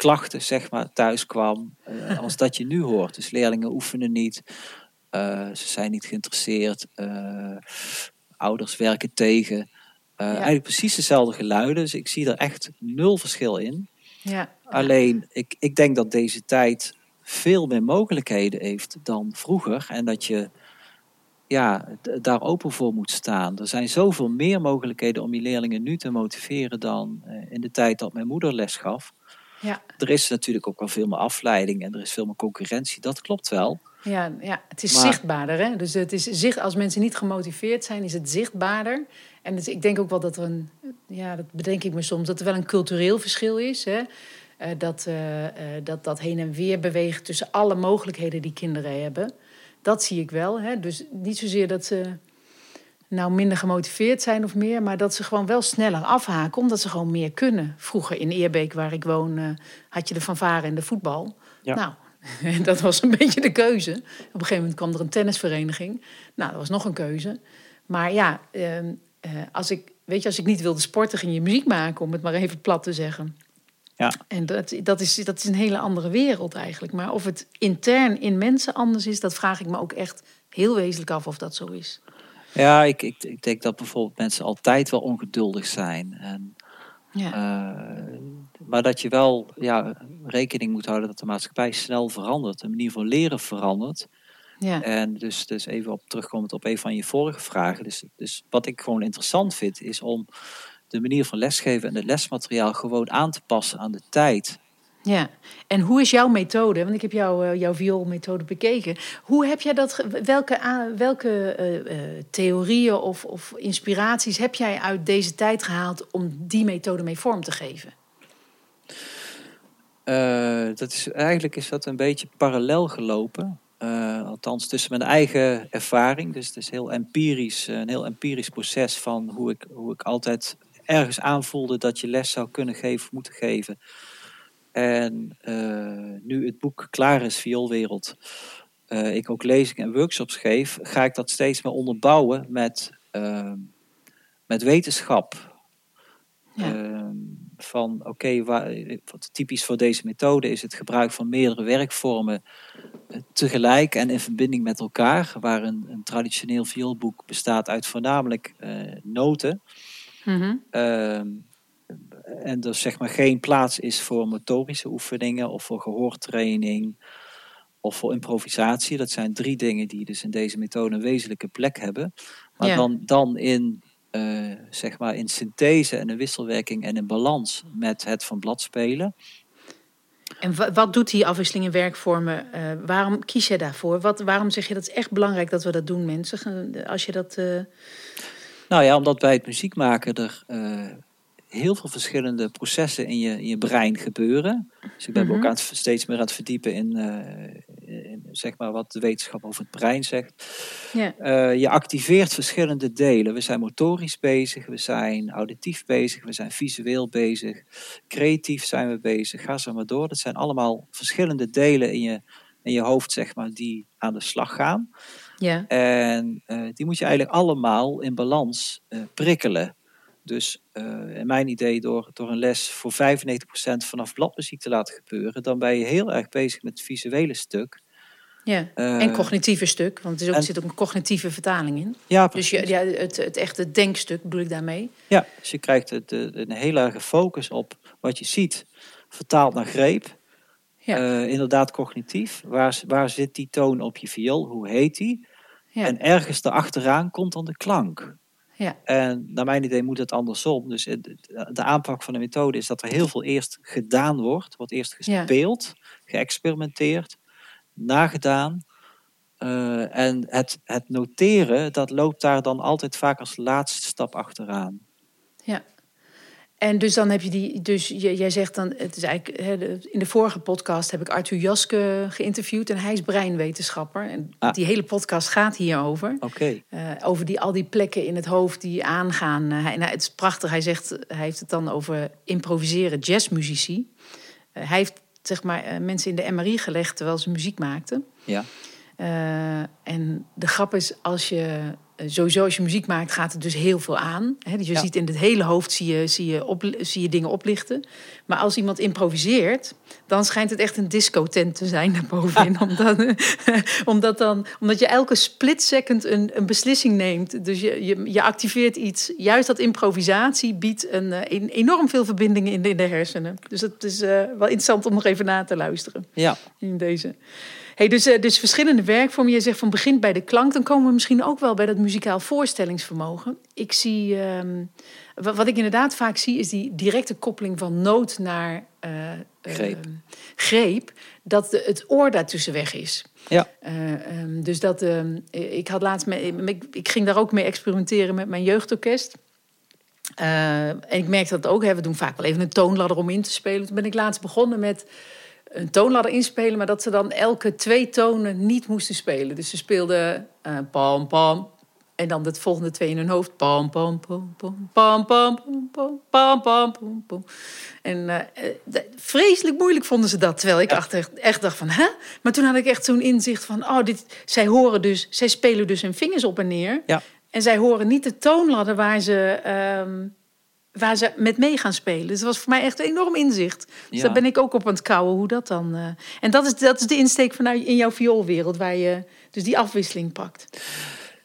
klachten zeg maar, thuis kwam als dat je nu hoort. Dus leerlingen oefenen niet, ze zijn niet geïnteresseerd, ouders werken tegen. Ja. Eigenlijk precies dezelfde geluiden, dus ik zie er echt nul verschil in. Ja. Alleen, ik, ik denk dat deze tijd veel meer mogelijkheden heeft dan vroeger. En dat je ja, daar open voor moet staan. Er zijn zoveel meer mogelijkheden om je leerlingen nu te motiveren dan in de tijd dat mijn moeder les gaf. Ja. Er is natuurlijk ook wel veel meer afleiding en er is veel meer concurrentie, dat klopt wel. Ja, ja het is Maar- zichtbaarder. Hè? Dus het is zicht, als mensen niet gemotiveerd zijn, is het zichtbaarder. En dus ik denk ook wel dat er een, ja, dat bedenk ik me soms, dat er wel een cultureel verschil is. Hè? Eh, dat, eh, eh, dat dat heen en weer beweegt tussen alle mogelijkheden die kinderen hebben. Dat zie ik wel. Hè? Dus niet zozeer dat ze nou minder gemotiveerd zijn of meer, maar dat ze gewoon wel sneller afhaken, omdat ze gewoon meer kunnen. Vroeger in Eerbeek, waar ik woon, eh, had je de fanfare en de voetbal. Ja. Nou, dat was een beetje de keuze. Op een gegeven moment kwam er een tennisvereniging. Nou, dat was nog een keuze. Maar ja, ehm, eh, als ik, weet je, als ik niet wilde sporten, ging je muziek maken, om het maar even plat te zeggen. Ja. En dat, dat, is, dat is een hele andere wereld eigenlijk. Maar of het intern in mensen anders is, dat vraag ik me ook echt heel wezenlijk af of dat zo is. Ja, ik, ik, ik denk dat bijvoorbeeld mensen altijd wel ongeduldig zijn. En, Ja, eh, maar dat je wel ja, rekening moet houden dat de maatschappij snel verandert. De manier van leren verandert. ja, En dus, dus even op terugkomend op een van je vorige vragen. Dus, dus wat ik gewoon interessant vind, is om de manier van lesgeven en het lesmateriaal gewoon aan te passen aan de tijd. Ja. En hoe is jouw methode? Want ik heb jouw, eh, jouw vioolmethode bekeken. Hoe heb jij dat? Welke, welke eh, eh, theorieën of, of inspiraties heb jij uit deze tijd gehaald om die methode mee vorm te geven? Dat is, eigenlijk is dat een beetje parallel gelopen. Althans, tussen mijn eigen ervaring. Dus het is heel empirisch, een heel empirisch proces van hoe ik, hoe ik altijd ergens aanvoelde dat je les zou kunnen geven moeten geven. En eh, nu het boek klaar is, Vioolwereld, eh, ik ook lezingen en workshops geef, ga ik dat steeds meer onderbouwen met, eh, met wetenschap. Ja. Ehm, van oké, wat typisch voor deze methode is het gebruik van meerdere werkvormen eh, tegelijk en in verbinding met elkaar. Waar een, een traditioneel vioolboek bestaat uit voornamelijk noten. Ehm, en er zeg maar geen plaats is voor motorische oefeningen of voor gehoortraining of voor improvisatie. Dat zijn drie dingen die dus in deze methode een wezenlijke plek hebben. Maar Ja. dan, dan in, eh, zeg maar in synthese en in wisselwerking en in balans met het van blad spelen. En wa- wat doet die afwisseling in werkvormen? Eh, waarom kies je daarvoor? Wat, waarom zeg je dat is echt belangrijk dat we dat doen, mensen? Als je dat. eh, Nou ja, omdat bij het muziek maken er heel veel verschillende processen in je, in je brein gebeuren. Dus ik ben me Mhm. ook aan het, steeds meer aan het verdiepen in, eh, in zeg maar wat de wetenschap over het brein zegt. Eh, je activeert verschillende delen. We zijn motorisch bezig, we zijn auditief bezig, we zijn visueel bezig, creatief zijn we bezig. Ga zo maar door. Dat zijn allemaal verschillende delen in je, in je hoofd, zeg maar, die aan de slag gaan. ja. En eh, die moet je eigenlijk allemaal in balans prikkelen. Dus eh, in mijn idee, door, door een les voor 95% vanaf bladmuziek te laten gebeuren, dan ben je heel erg bezig met het visuele stuk. ja. Eh, en cognitieve stuk, want er is ook, en- zit ook een cognitieve vertaling in. Ja, Dus precies. je, ja, het, het echte denkstuk bedoel ik daarmee. Ja, dus je krijgt het, eh, een heel erge focus op wat je ziet, vertaald naar greep. Ja. Eh, inderdaad cognitief. Waar, waar zit die toon op je viool? Hoe heet die? Ja. En ergens daarachteraan komt dan de klank. Ja. En naar mijn idee moet het andersom. Dus de aanpak van de methode is dat er heel veel eerst gedaan wordt. Wordt eerst Ja. gespeeld, geëxperimenteerd, nagedaan. Eh, en het, het noteren, dat loopt daar dan altijd vaak als laatste stap achteraan. En dus dan heb je die, dus jij zegt dan, het is eigenlijk, in de vorige podcast heb ik Arthur Jaske geïnterviewd en hij is breinwetenschapper. En Ah. die hele podcast gaat hierover. Oké, Eh, over die, al die plekken in het hoofd die aangaan. Eh, hij, nou, het is prachtig. Hij zegt, hij heeft het dan over improviseren jazzmuzici. Eh, hij heeft zeg maar, mensen in de MRI gelegd terwijl ze muziek maakten. ja. En de grap is, als je sowieso als je muziek maakt, gaat het dus heel veel aan. Hè? Dus je Ja. ziet in het hele hoofd zie je, zie, je op, zie je dingen oplichten. Maar als iemand improviseert, dan schijnt het echt een discotent te zijn daarbovenin. omdat, omdat, dan, omdat je elke split second een, een beslissing neemt. Dus je, je, je activeert iets. Juist dat improvisatie biedt een, eh, een- enorm veel verbindingen in de, in de hersenen. Dus het is eh, wel interessant om nog even na te luisteren ja. in deze. Hey, dus, eh, dus verschillende werkvormen. Je zegt van begint bij de klank. Dan komen we misschien ook wel bij dat muzikaal voorstellingsvermogen. Ik zie, ehm, wat ik inderdaad vaak zie, is die directe koppeling van noot naar uh, greep. greep. Dat de, het oor daartussen weg is. Ja. Um, dus dat, ehm, ik had laatst, mee, ik, ik ging daar ook mee experimenteren met mijn jeugdorkest. Uh, en ik merkte dat ook. Hè, we doen vaak wel even een toonladder om in te spelen. Toen ben ik laatst begonnen met een toonladder inspelen, maar dat ze dan elke twee tonen niet moesten spelen. Dus ze speelden uh, pam pam en dan de volgende twee in hun hoofd pam pam pam pam pam pam pam pam pam pam pam. En uh, vreselijk moeilijk vonden ze dat, terwijl ik ja. achter, echt dacht van hè? Maar toen had ik echt zo'n inzicht van oh dit, zij horen dus, zij spelen dus hun vingers op en neer. Ja. En zij horen niet de toonladder waar ze um, waar ze met mee gaan spelen. Dus dat was voor mij echt een enorm inzicht. Dus ja. daar ben ik ook op aan het kouwen hoe dat dan. Uh... En dat is, dat is de insteek vanuit in jouw vioolwereld, waar je dus die afwisseling pakt.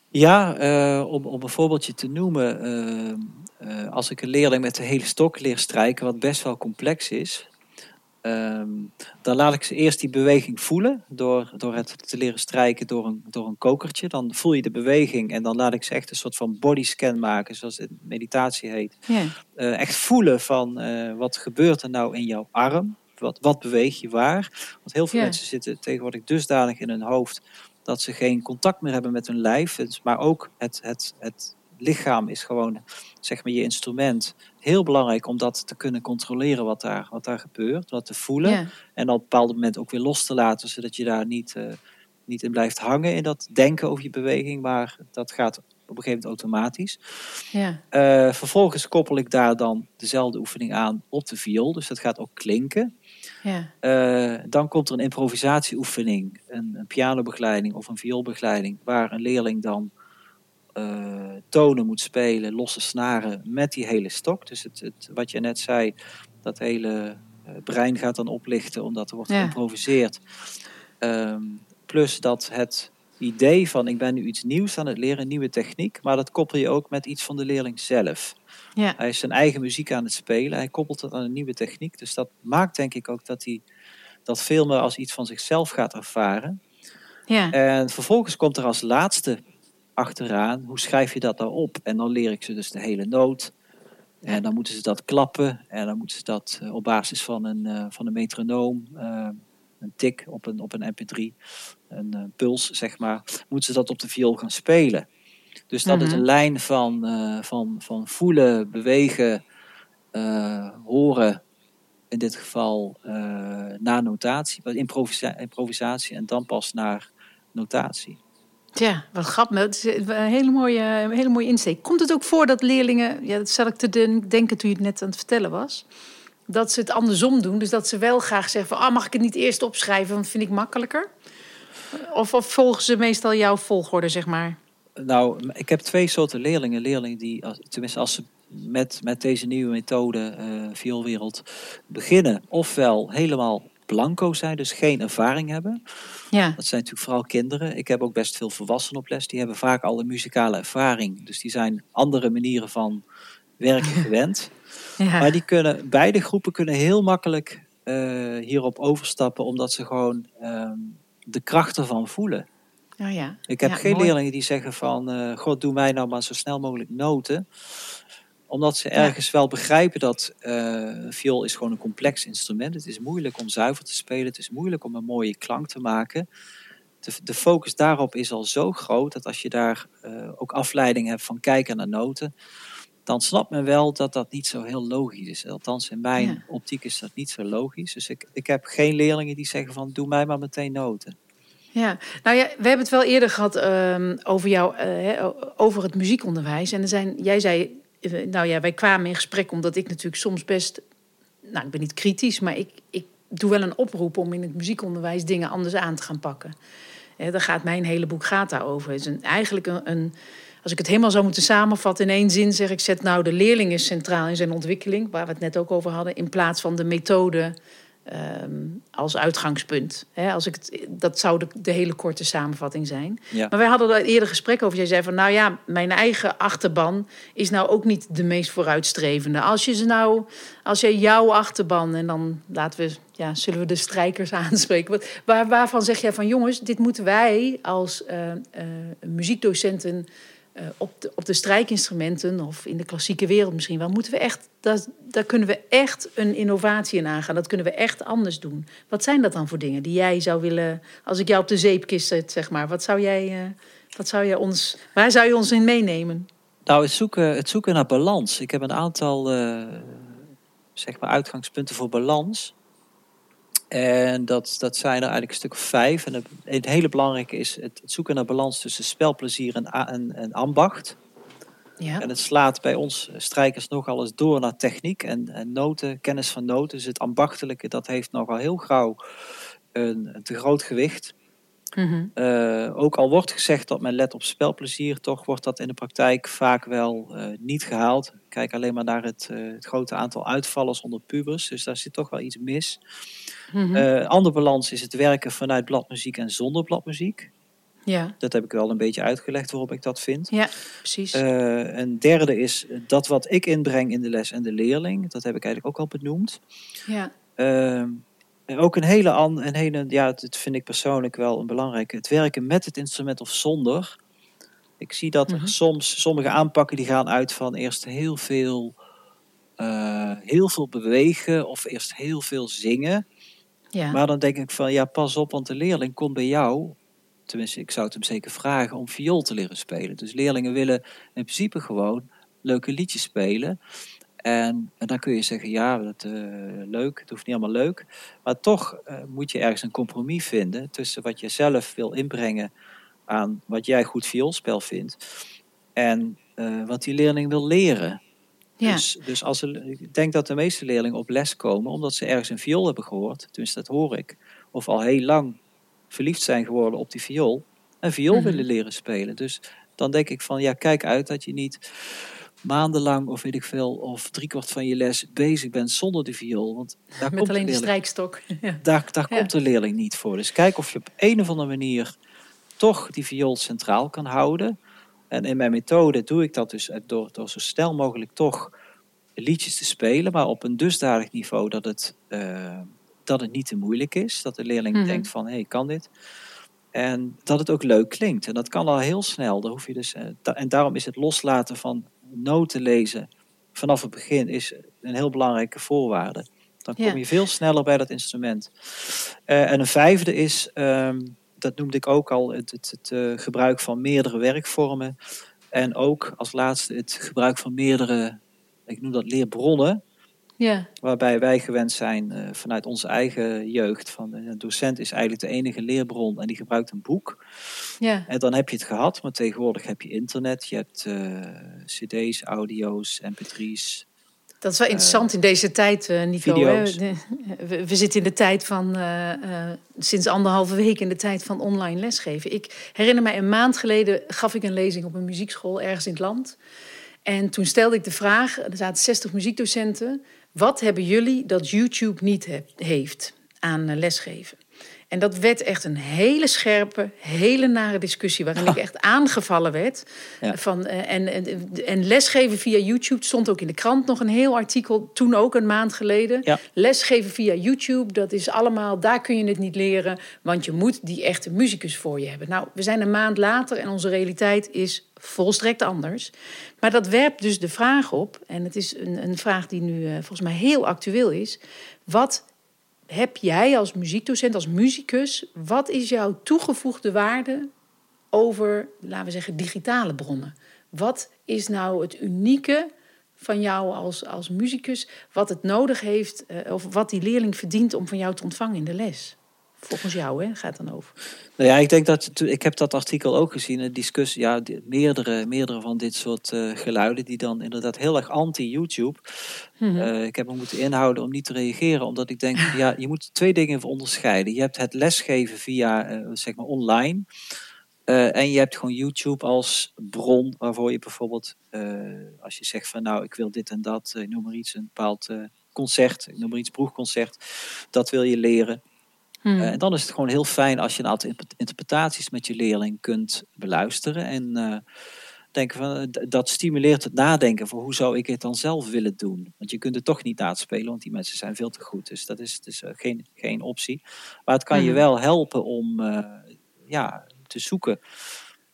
Ja, uh, om, om een voorbeeldje te noemen. Uh, als ik een leerling met de hele stok leer strijken, wat best wel complex is. Um, dan laat ik ze eerst die beweging voelen door, door het te leren strijken door een, door een kokertje. Dan voel je de beweging en dan laat ik ze echt een soort van bodyscan maken, zoals het meditatie heet. Ja. Uh, echt voelen van uh, wat gebeurt er nou in jouw arm? Wat, wat beweeg je waar? Want heel veel ja. mensen zitten tegenwoordig dusdanig in hun hoofd dat ze geen contact meer hebben met hun lijf. Maar ook het, het, het lichaam is gewoon zeg maar je instrument. Heel belangrijk om dat te kunnen controleren wat daar, wat daar gebeurt, wat te voelen. Ja. En op een bepaald moment ook weer los te laten, zodat je daar niet, uh, niet in blijft hangen in dat denken over je beweging, maar dat gaat op een gegeven moment automatisch. Ja. Uh, vervolgens koppel ik daar dan dezelfde oefening aan op de viool, dus dat gaat ook klinken. Ja. Uh, dan komt er een improvisatieoefening, een, een pianobegeleiding of een vioolbegeleiding, waar een leerling dan uh, tonen moet spelen, losse snaren met die hele stok. Dus het, het, wat je net zei, dat hele uh, brein gaat dan oplichten omdat er wordt Ja. geïmproviseerd. Um, plus dat het idee van ik ben nu iets nieuws aan het leren, een nieuwe techniek, maar dat koppel je ook met iets van de leerling zelf. Ja. Hij is zijn eigen muziek aan het spelen, hij koppelt het aan een nieuwe techniek. Dus dat maakt denk ik ook dat hij dat veel meer als iets van zichzelf gaat ervaren. Ja. En vervolgens komt er als laatste achteraan, hoe schrijf je dat nou op? En dan leer ik ze dus de hele noot. En dan moeten ze dat klappen. En dan moeten ze dat uh, op basis van een, uh, van een metronoom, uh, een tik op een, op een mp3, een puls zeg maar, moeten ze dat op de viool gaan spelen. Dus dat Mhm. is een lijn van, van, van voelen, bewegen, uh, horen, in dit geval uh, naar notatie, improvisa improvisatie en dan pas naar notatie. Ja, wat grappig. Het is een hele mooie, een hele mooie insteek. Komt het ook voor dat leerlingen, ja, dat zat ik te denken toen je het net aan het vertellen was, dat ze het andersom doen? Dus dat ze wel graag zeggen van, ah, mag ik het niet eerst opschrijven, want dat vind ik makkelijker? Of, of volgen ze meestal jouw volgorde, zeg maar? Nou, ik heb twee soorten leerlingen. Leerlingen die, tenminste als ze met, met deze nieuwe methode, uh, vioolwereld, beginnen. Ofwel helemaal blanco zijn, dus geen ervaring hebben. Ja. Dat zijn natuurlijk vooral kinderen. Ik heb ook best veel volwassenen op les. Die hebben vaak al een muzikale ervaring. Dus die zijn andere manieren van werken gewend. Ja. Maar die kunnen, beide groepen kunnen heel makkelijk uh, hierop overstappen, omdat ze gewoon uh, de kracht ervan voelen. Oh ja. Ik heb ja, geen mooi. leerlingen die zeggen van, uh, god doe mij nou maar zo snel mogelijk noten. Omdat ze ergens wel begrijpen dat uh, viool is gewoon een complex instrument. Het is moeilijk om zuiver te spelen. Het is moeilijk om een mooie klank te maken. De, de focus daarop is al zo groot dat als je daar uh, ook afleiding hebt van kijken naar noten, dan snapt men wel dat dat niet zo heel logisch is. Althans, in mijn ja. optiek is dat niet zo logisch. Dus ik, ik heb geen leerlingen die zeggen van doe mij maar meteen noten. Ja, nou ja, we hebben het wel eerder gehad um, over jou, uh, over het muziekonderwijs. En er zijn, jij zei, nou ja, wij kwamen in gesprek omdat ik natuurlijk soms best, nou ik ben niet kritisch, maar ik, ik doe wel een oproep om in het muziekonderwijs dingen anders aan te gaan pakken. Daar gaat mijn hele boek gaat daarover. Het is een, eigenlijk een, een, als ik het helemaal zou moeten samenvatten in één zin, zeg ik zet nou de leerling centraal in zijn ontwikkeling, waar we het net ook over hadden, in plaats van de methode um, als uitgangspunt. He, als ik het, dat zou de, de, hele korte samenvatting zijn. Ja. Maar wij hadden er eerder gesprek over. Jij zei van, nou ja, mijn eigen achterban is nou ook niet de meest vooruitstrevende. Als je ze nou, als je jouw achterban en dan laten we, ja, zullen we de strijkers aanspreken. Wat, waar, waarvan zeg jij van, jongens, dit moeten wij als uh, uh, muziekdocenten eh, op, de, op de strijkinstrumenten of in de klassieke wereld misschien wel, moeten we echt, dat, daar kunnen we echt een innovatie in aangaan. Dat kunnen we echt anders doen. Wat zijn dat dan voor dingen die jij zou willen, als ik jou op de zeepkist zet, zeg maar, wat zou jij, uh, wat zou jij ons, waar zou je ons in meenemen? Nou, het zoeken, het zoeken naar balans. Ik heb een aantal uh, zeg maar uitgangspunten voor balans. En dat, dat zijn er eigenlijk een stuk of vijf. En het, hele belangrijke is het, zoeken naar balans tussen spelplezier en, en, en ambacht. Ja. En het slaat bij ons strijkers nogal eens door naar techniek en, en noten, kennis van noten. Dus het ambachtelijke, dat heeft nogal heel gauw een, een te groot gewicht. Mm ook al wordt gezegd dat men let op spelplezier, toch wordt dat in de praktijk vaak wel uh, niet gehaald. Kijk alleen maar naar het, uh, het, grote aantal uitvallers onder pubers, dus daar zit toch wel iets mis. Mm andere balans is het werken vanuit bladmuziek en zonder bladmuziek. Ja. Dat heb ik wel een beetje uitgelegd waarom ik dat vind. Ja, precies. een derde is dat wat ik inbreng in de les en de leerling. Dat heb ik eigenlijk ook al benoemd. Ja. Ehm, ook een hele, een hele, ja, dat vind ik persoonlijk wel een belangrijke. Het werken met het instrument of zonder. Ik zie dat er mhm. soms sommige aanpakken die gaan uit van eerst heel veel, uh, heel veel bewegen of eerst heel veel zingen. Ja. Maar dan denk ik van ja, pas op, want de leerling komt bij jou. Tenminste, ik zou het hem zeker vragen om viool te leren spelen. Dus leerlingen willen in principe gewoon leuke liedjes spelen. En, en, dan kun je zeggen, ja, dat, uh, leuk, het hoeft niet allemaal leuk. Maar toch uh, moet je ergens een compromis vinden tussen wat je zelf wil inbrengen aan wat jij goed vioolspel vindt. En uh, wat die leerling wil leren. Ja. Dus, dus als ik denk dat de meeste leerlingen op les komen omdat ze ergens een viool hebben gehoord. Tenminste, dat hoor ik. Of al heel lang verliefd zijn geworden op die viool. En viool mm -hmm. willen leren spelen. Dus dan denk ik van, ja, kijk uit dat je niet maandenlang of weet ik veel, of driekwart van je les bezig bent zonder de viool. Want daar Met komt alleen de, strijkstok. Ja. Daar, daar komt de leerling niet voor. Dus kijk of je op een of andere manier toch die viool centraal kan houden. En in mijn methode doe ik dat dus door, door zo snel mogelijk toch liedjes te spelen, maar op een dusdanig niveau dat het, uh, dat het niet te moeilijk is. Dat de leerling mm -hmm. denkt van, hé, hey, kan dit? En dat het ook leuk klinkt. En dat kan al heel snel. Daar hoef je dus, da en daarom is het loslaten van noten lezen vanaf het begin is een heel belangrijke voorwaarde. Dan kom je veel sneller bij dat instrument. Uh, en een vijfde is, um, dat noemde ik ook al, het, het, het uh, gebruik van meerdere werkvormen. En ook als laatste het gebruik van meerdere, ik noem dat leerbronnen. Ja. Waarbij wij gewend zijn uh, vanuit onze eigen jeugd. Van een docent is eigenlijk de enige leerbron en die gebruikt een boek. Ja. En dan heb je het gehad, maar tegenwoordig heb je internet, je hebt uh, cd's, audio's, mp3's. Dat is wel interessant in deze tijd, Nico. We, we, zitten in de tijd van, sinds anderhalve week in de tijd van online lesgeven. Ik herinner mij een maand geleden gaf ik een lezing op een muziekschool ergens in het land. En toen stelde ik de vraag, er zaten 60 muziekdocenten. Wat hebben jullie dat YouTube niet he heeft aan lesgeven? En dat werd echt een hele scherpe, hele nare discussie, waarin ik echt aangevallen werd. Ja. Van, en, en, en, lesgeven via YouTube stond ook in de krant nog een heel artikel, toen ook een maand geleden. Ja. Lesgeven via YouTube, dat is allemaal, daar kun je het niet leren, want je moet die echte muzikus voor je hebben. Nou, we zijn een maand later en onze realiteit is volstrekt anders. Maar dat werpt dus de vraag op, en het is een, een vraag die nu uh, volgens mij heel actueel is. Wat heb jij als muziekdocent, als muzikus, wat is jouw toegevoegde waarde over, laten we zeggen, digitale bronnen? Wat is nou het unieke van jou als, als muzikus, wat het nodig heeft, uh, of wat die leerling verdient om van jou te ontvangen in de les? Volgens jou, hè, gaat het dan over? Nou ja, ik denk dat, ik heb dat artikel ook gezien, een discussie, ja, meerdere, meerdere van dit soort uh, geluiden, die dan inderdaad heel erg anti-YouTube. Mm -hmm. uh, ik heb me moeten inhouden om niet te reageren, omdat ik denk, ja, je moet twee dingen onderscheiden. Je hebt het lesgeven via, uh, zeg maar, online. en je hebt gewoon YouTube als bron waarvoor je bijvoorbeeld, als je zegt van nou, ik wil dit en dat, ik noem maar iets, een bepaald concert, ik noem maar iets, broegconcert, dat wil je leren. Hmm. Uh, en dan is het gewoon heel fijn als je een aantal interpretaties met je leerling kunt beluisteren. En uh, denken van, dat stimuleert het nadenken voor hoe zou ik het dan zelf willen doen. Want je kunt het toch niet naspelen, want die mensen zijn veel te goed. Dus dat is, dus, geen, geen optie. Maar het kan hmm. je wel helpen om ja, te zoeken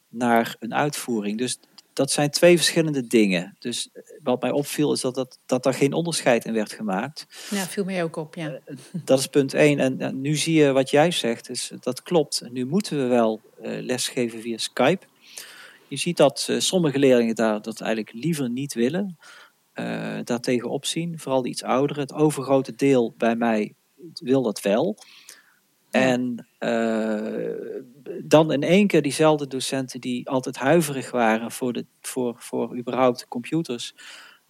naar een uitvoering. Dus dat zijn twee verschillende dingen. Dus wat mij opviel is dat, dat, dat daar geen onderscheid in werd gemaakt. Ja, viel mij ook op, ja. Dat is punt één. En, nu zie je wat jij zegt, is, dat klopt. Nu moeten we wel uh, lesgeven via Skype. Je ziet dat sommige leerlingen daar dat eigenlijk liever niet willen. Uh, daartegen opzien. Vooral de iets ouderen. Het overgrote deel bij mij wil dat wel. En uh, dan in één keer diezelfde docenten die altijd huiverig waren voor, de, voor, voor überhaupt computers,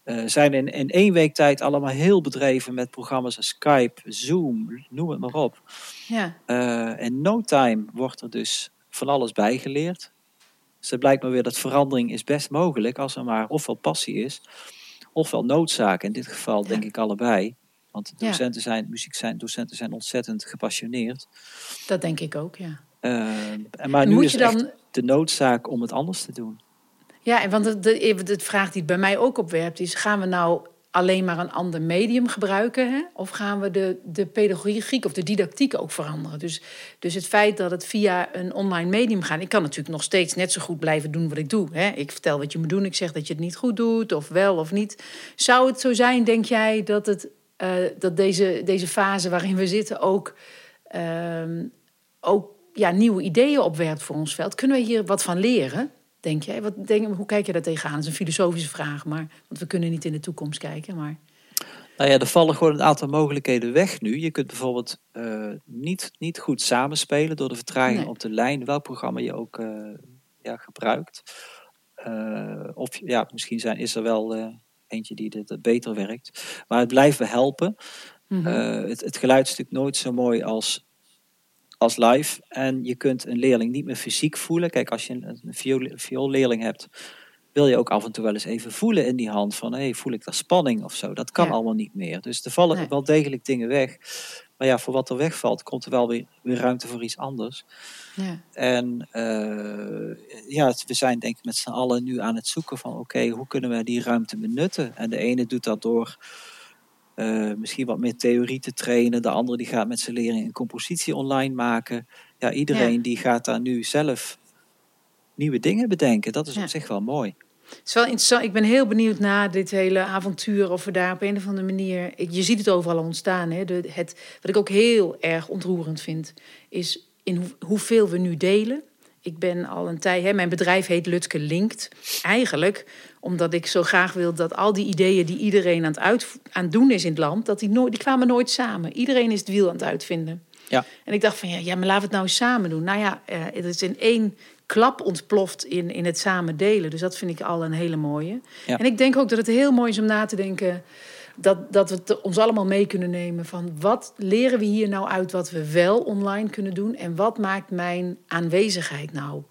uh, zijn in, in één week tijd allemaal heel bedreven met programma's als Skype, Zoom, noem het maar op. Ja. Uh, in no time wordt er dus van alles bijgeleerd. Dus het blijkt maar weer dat verandering is best mogelijk als er maar ofwel passie is, ofwel noodzaak. In dit geval denk ik allebei. Want docenten zijn, muziek zijn, docenten zijn ontzettend gepassioneerd. Dat denk ik ook, ja. Uh, maar nu is dan... de noodzaak om het anders te doen. Ja, want de, de, de vraag die het bij mij ook opwerpt is... gaan we nou alleen maar een ander medium gebruiken? Hè? Of gaan we de, de pedagogiek of de didactiek ook veranderen? Dus, dus het feit dat het via een online medium gaat... ik kan natuurlijk nog steeds net zo goed blijven doen wat ik doe. Hè? Ik vertel wat je moet doen, ik zeg dat je het niet goed doet... of wel of niet. Zou het zo zijn, denk jij, dat het dat deze, deze fase waarin we zitten ook, uh, ook ja, nieuwe ideeën opwerpt voor ons veld. Kunnen we hier wat van leren, denk jij? Wat, denk, hoe kijk je daar tegenaan? Dat is een filosofische vraag, maar, want we kunnen niet in de toekomst kijken. Maar... Nou ja, er vallen gewoon een aantal mogelijkheden weg nu. Je kunt bijvoorbeeld uh, niet, niet goed samenspelen door de vertraging nee. op de lijn, welk programma je ook uh, ja, gebruikt. Uh, of ja, misschien zijn, is er wel eentje die dit beter werkt. Maar het blijft me helpen. Mm het, het geluid is natuurlijk nooit zo mooi als, als live. En je kunt een leerling niet meer fysiek voelen. Kijk, als je een, een viool, vioolleerling hebt, wil je ook af en toe wel eens even voelen in die hand. Van, hey, voel ik daar spanning of zo? Dat kan allemaal niet meer. Dus er vallen wel degelijk dingen weg. Maar ja, voor wat er wegvalt, komt er wel weer, weer ruimte voor iets anders. Ja. En uh, ja, we zijn denk ik met z'n allen nu aan het zoeken van oké, hoe kunnen we die ruimte benutten? En de ene doet dat door uh, misschien wat meer theorie te trainen. De andere die gaat met zijn leerling een compositie online maken. Ja, iedereen ja. die gaat daar nu zelf nieuwe dingen bedenken. Dat is ja. op zich wel mooi. Het is wel interessant. Ik ben heel benieuwd naar dit hele avontuur. Of we daar op een of andere manier. Je ziet het overal ontstaan. Hè? De, het, wat ik ook heel erg ontroerend vind. Is in hoe, hoeveel we nu delen. Ik ben al een tijd. Hè, mijn bedrijf heet Lutke Linkt. Eigenlijk omdat ik zo graag wil dat al die ideeën die iedereen aan het, uit, aan het doen is in het land. Dat die, nooit, die kwamen nooit samen. Iedereen is het wiel aan het uitvinden. Ja. En ik dacht van ja, ja, maar laten we het nou eens samen doen. Nou ja, uh, het is in één klap ontploft in, in het samen delen. Dus dat vind ik al een hele mooie. Ja. En ik denk ook dat het heel mooi is om na te denken... Dat, dat we het ons allemaal mee kunnen nemen van... wat leren we hier nou uit wat we wel online kunnen doen... en wat maakt mijn aanwezigheid nou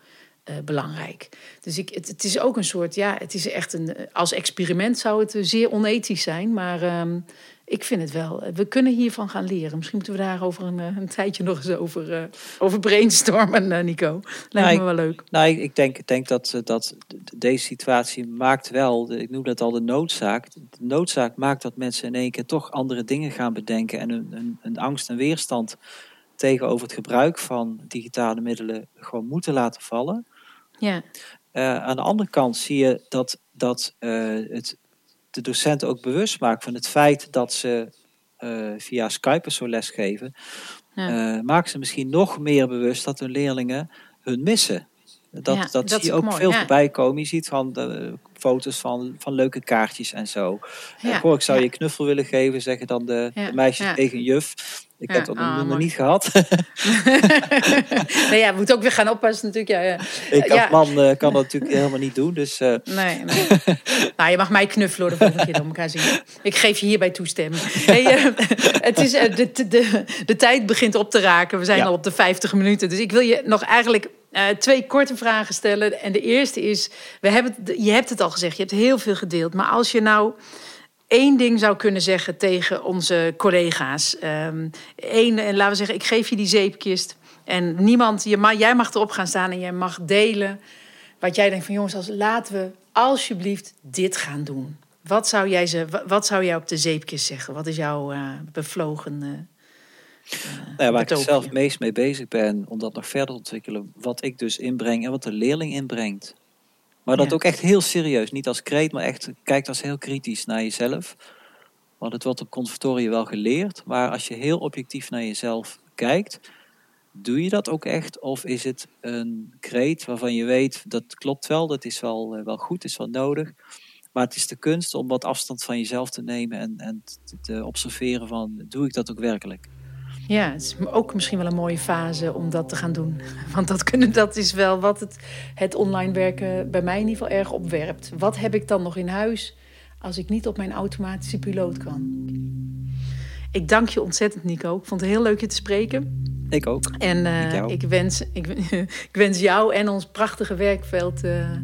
uh, belangrijk. Dus ik, het, het, is ook een soort, ja, het is echt een... als experiment zou het zeer onethisch zijn, maar... Um, ik vind het wel. We kunnen hiervan gaan leren. Misschien moeten we daar over een, eh, een tijdje nog eens over, uh, over brainstormen, uh, Nico. Lijkt nou, me wel leuk. Nou, ik, ik denk, denk dat, dat deze situatie maakt wel, ik noem dat al de noodzaak. De noodzaak maakt dat mensen in één keer toch andere dingen gaan bedenken en een angst en weerstand tegenover het gebruik van digitale middelen gewoon moeten laten vallen. Ja. aan de andere kant zie je dat, dat het de docenten ook bewust maakt van het feit dat ze uh, via Skype zo lesgeven, ja. uh, maakt ze misschien nog meer bewust dat hun leerlingen hun missen. Dat, ja, dat, zie je ook mooi, veel ja. voorbij komen. Je ziet van de foto's van, van leuke kaartjes en zo. Ja, uh, ik zou je knuffel willen geven, zeggen dan de, de meisjes tegen juf. Ik heb dat ah, nog niet gehad. nee, ja, we moeten ook weer gaan oppassen natuurlijk. Ja, ja. Ik als man uh, kan dat natuurlijk helemaal niet doen. Dus, uh... Nee, nee. nou, je mag mij knuffelen de volgende keer dat we elkaar zien. Ik geef je hierbij toestemming. Hey, uh, het is, de, de, de tijd begint op te raken. We zijn al op de 50 minuten. Dus ik wil je nog eigenlijk uh, twee korte vragen stellen. En de eerste is, we hebben je hebt het al gezegd, je hebt heel veel gedeeld. Maar als je nou één ding zou kunnen zeggen tegen onze collega's. Um, één, en laten we zeggen, ik geef je die zeepkist. En niemand, je mag, jij mag erop gaan staan en jij mag delen. Wat jij denkt van jongens, als, laten we alsjeblieft dit gaan doen. Wat zou jij, ze, wat zou jij op de zeepkist zeggen? Wat is jouw uh, bevlogen... Uh, nou ja, waar ik zelf meest mee bezig ben om dat nog verder te ontwikkelen, wat ik dus inbreng en wat de leerling inbrengt. Maar dat Ja. ook echt heel serieus. Niet als kreet, maar echt kijkt als heel kritisch naar jezelf. Want het wordt op conservatorium wel geleerd. Maar als je heel objectief naar jezelf kijkt, doe je dat ook echt? Of is het een kreet waarvan je weet, dat klopt wel, dat is wel, eh, wel goed, is wel nodig. Maar het is de kunst om wat afstand van jezelf te nemen en, en te, te observeren van, doe ik dat ook werkelijk? Ja, het is ook misschien wel een mooie fase om dat te gaan doen. Want dat, kunnen, dat is wel wat het, het online werken bij mij in ieder geval erg opwerpt. Wat heb ik dan nog in huis als ik niet op mijn automatische piloot kan? Ik dank je ontzettend, Nico. Ik vond het heel leuk je te spreken. Ik ook. En eh, Ik wens, ik, ik wens jou en ons prachtige werkveld eh, eh,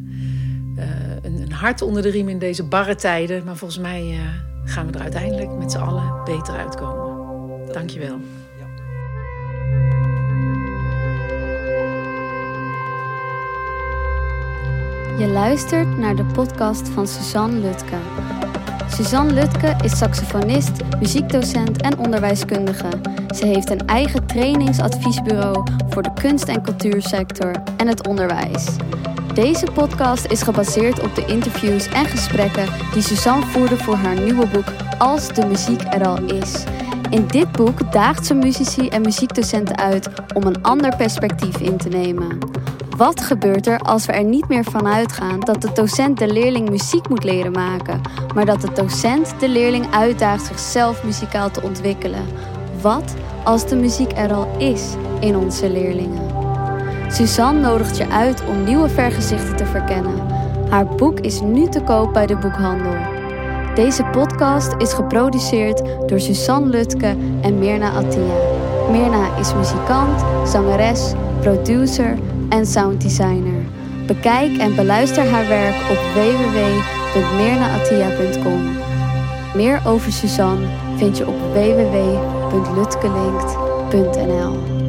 een, een hart onder de riem in deze barre tijden. Maar volgens mij gaan we er uiteindelijk met z'n allen beter uitkomen. Dank je wel. Je luistert naar de podcast van Suzanne Lutke. Suzanne Lutke is saxofonist, muziekdocent en onderwijskundige. Ze heeft een eigen trainingsadviesbureau voor de kunst- en cultuursector en het onderwijs. Deze podcast is gebaseerd op de interviews en gesprekken die Suzanne voerde voor haar nieuwe boek Als de muziek er al is. In dit boek daagt ze muzici en muziekdocenten uit om een ander perspectief in te nemen. Wat gebeurt er als we er niet meer van uitgaan dat de docent de leerling muziek moet leren maken, maar dat de docent de leerling uitdaagt zichzelf muzikaal te ontwikkelen? Wat als de muziek er al is in onze leerlingen? Suzanne nodigt je uit om nieuwe vergezichten te verkennen. Haar boek is nu te koop bij de boekhandel. Deze podcast is geproduceerd door Suzanne Lutke en Mirna Attia. Mirna is muzikant, zangeres, producer en sounddesigner. Bekijk en beluister haar werk op www.mirnaattia.com. Meer over Suzanne vind je op www.lutkelinkt.nl.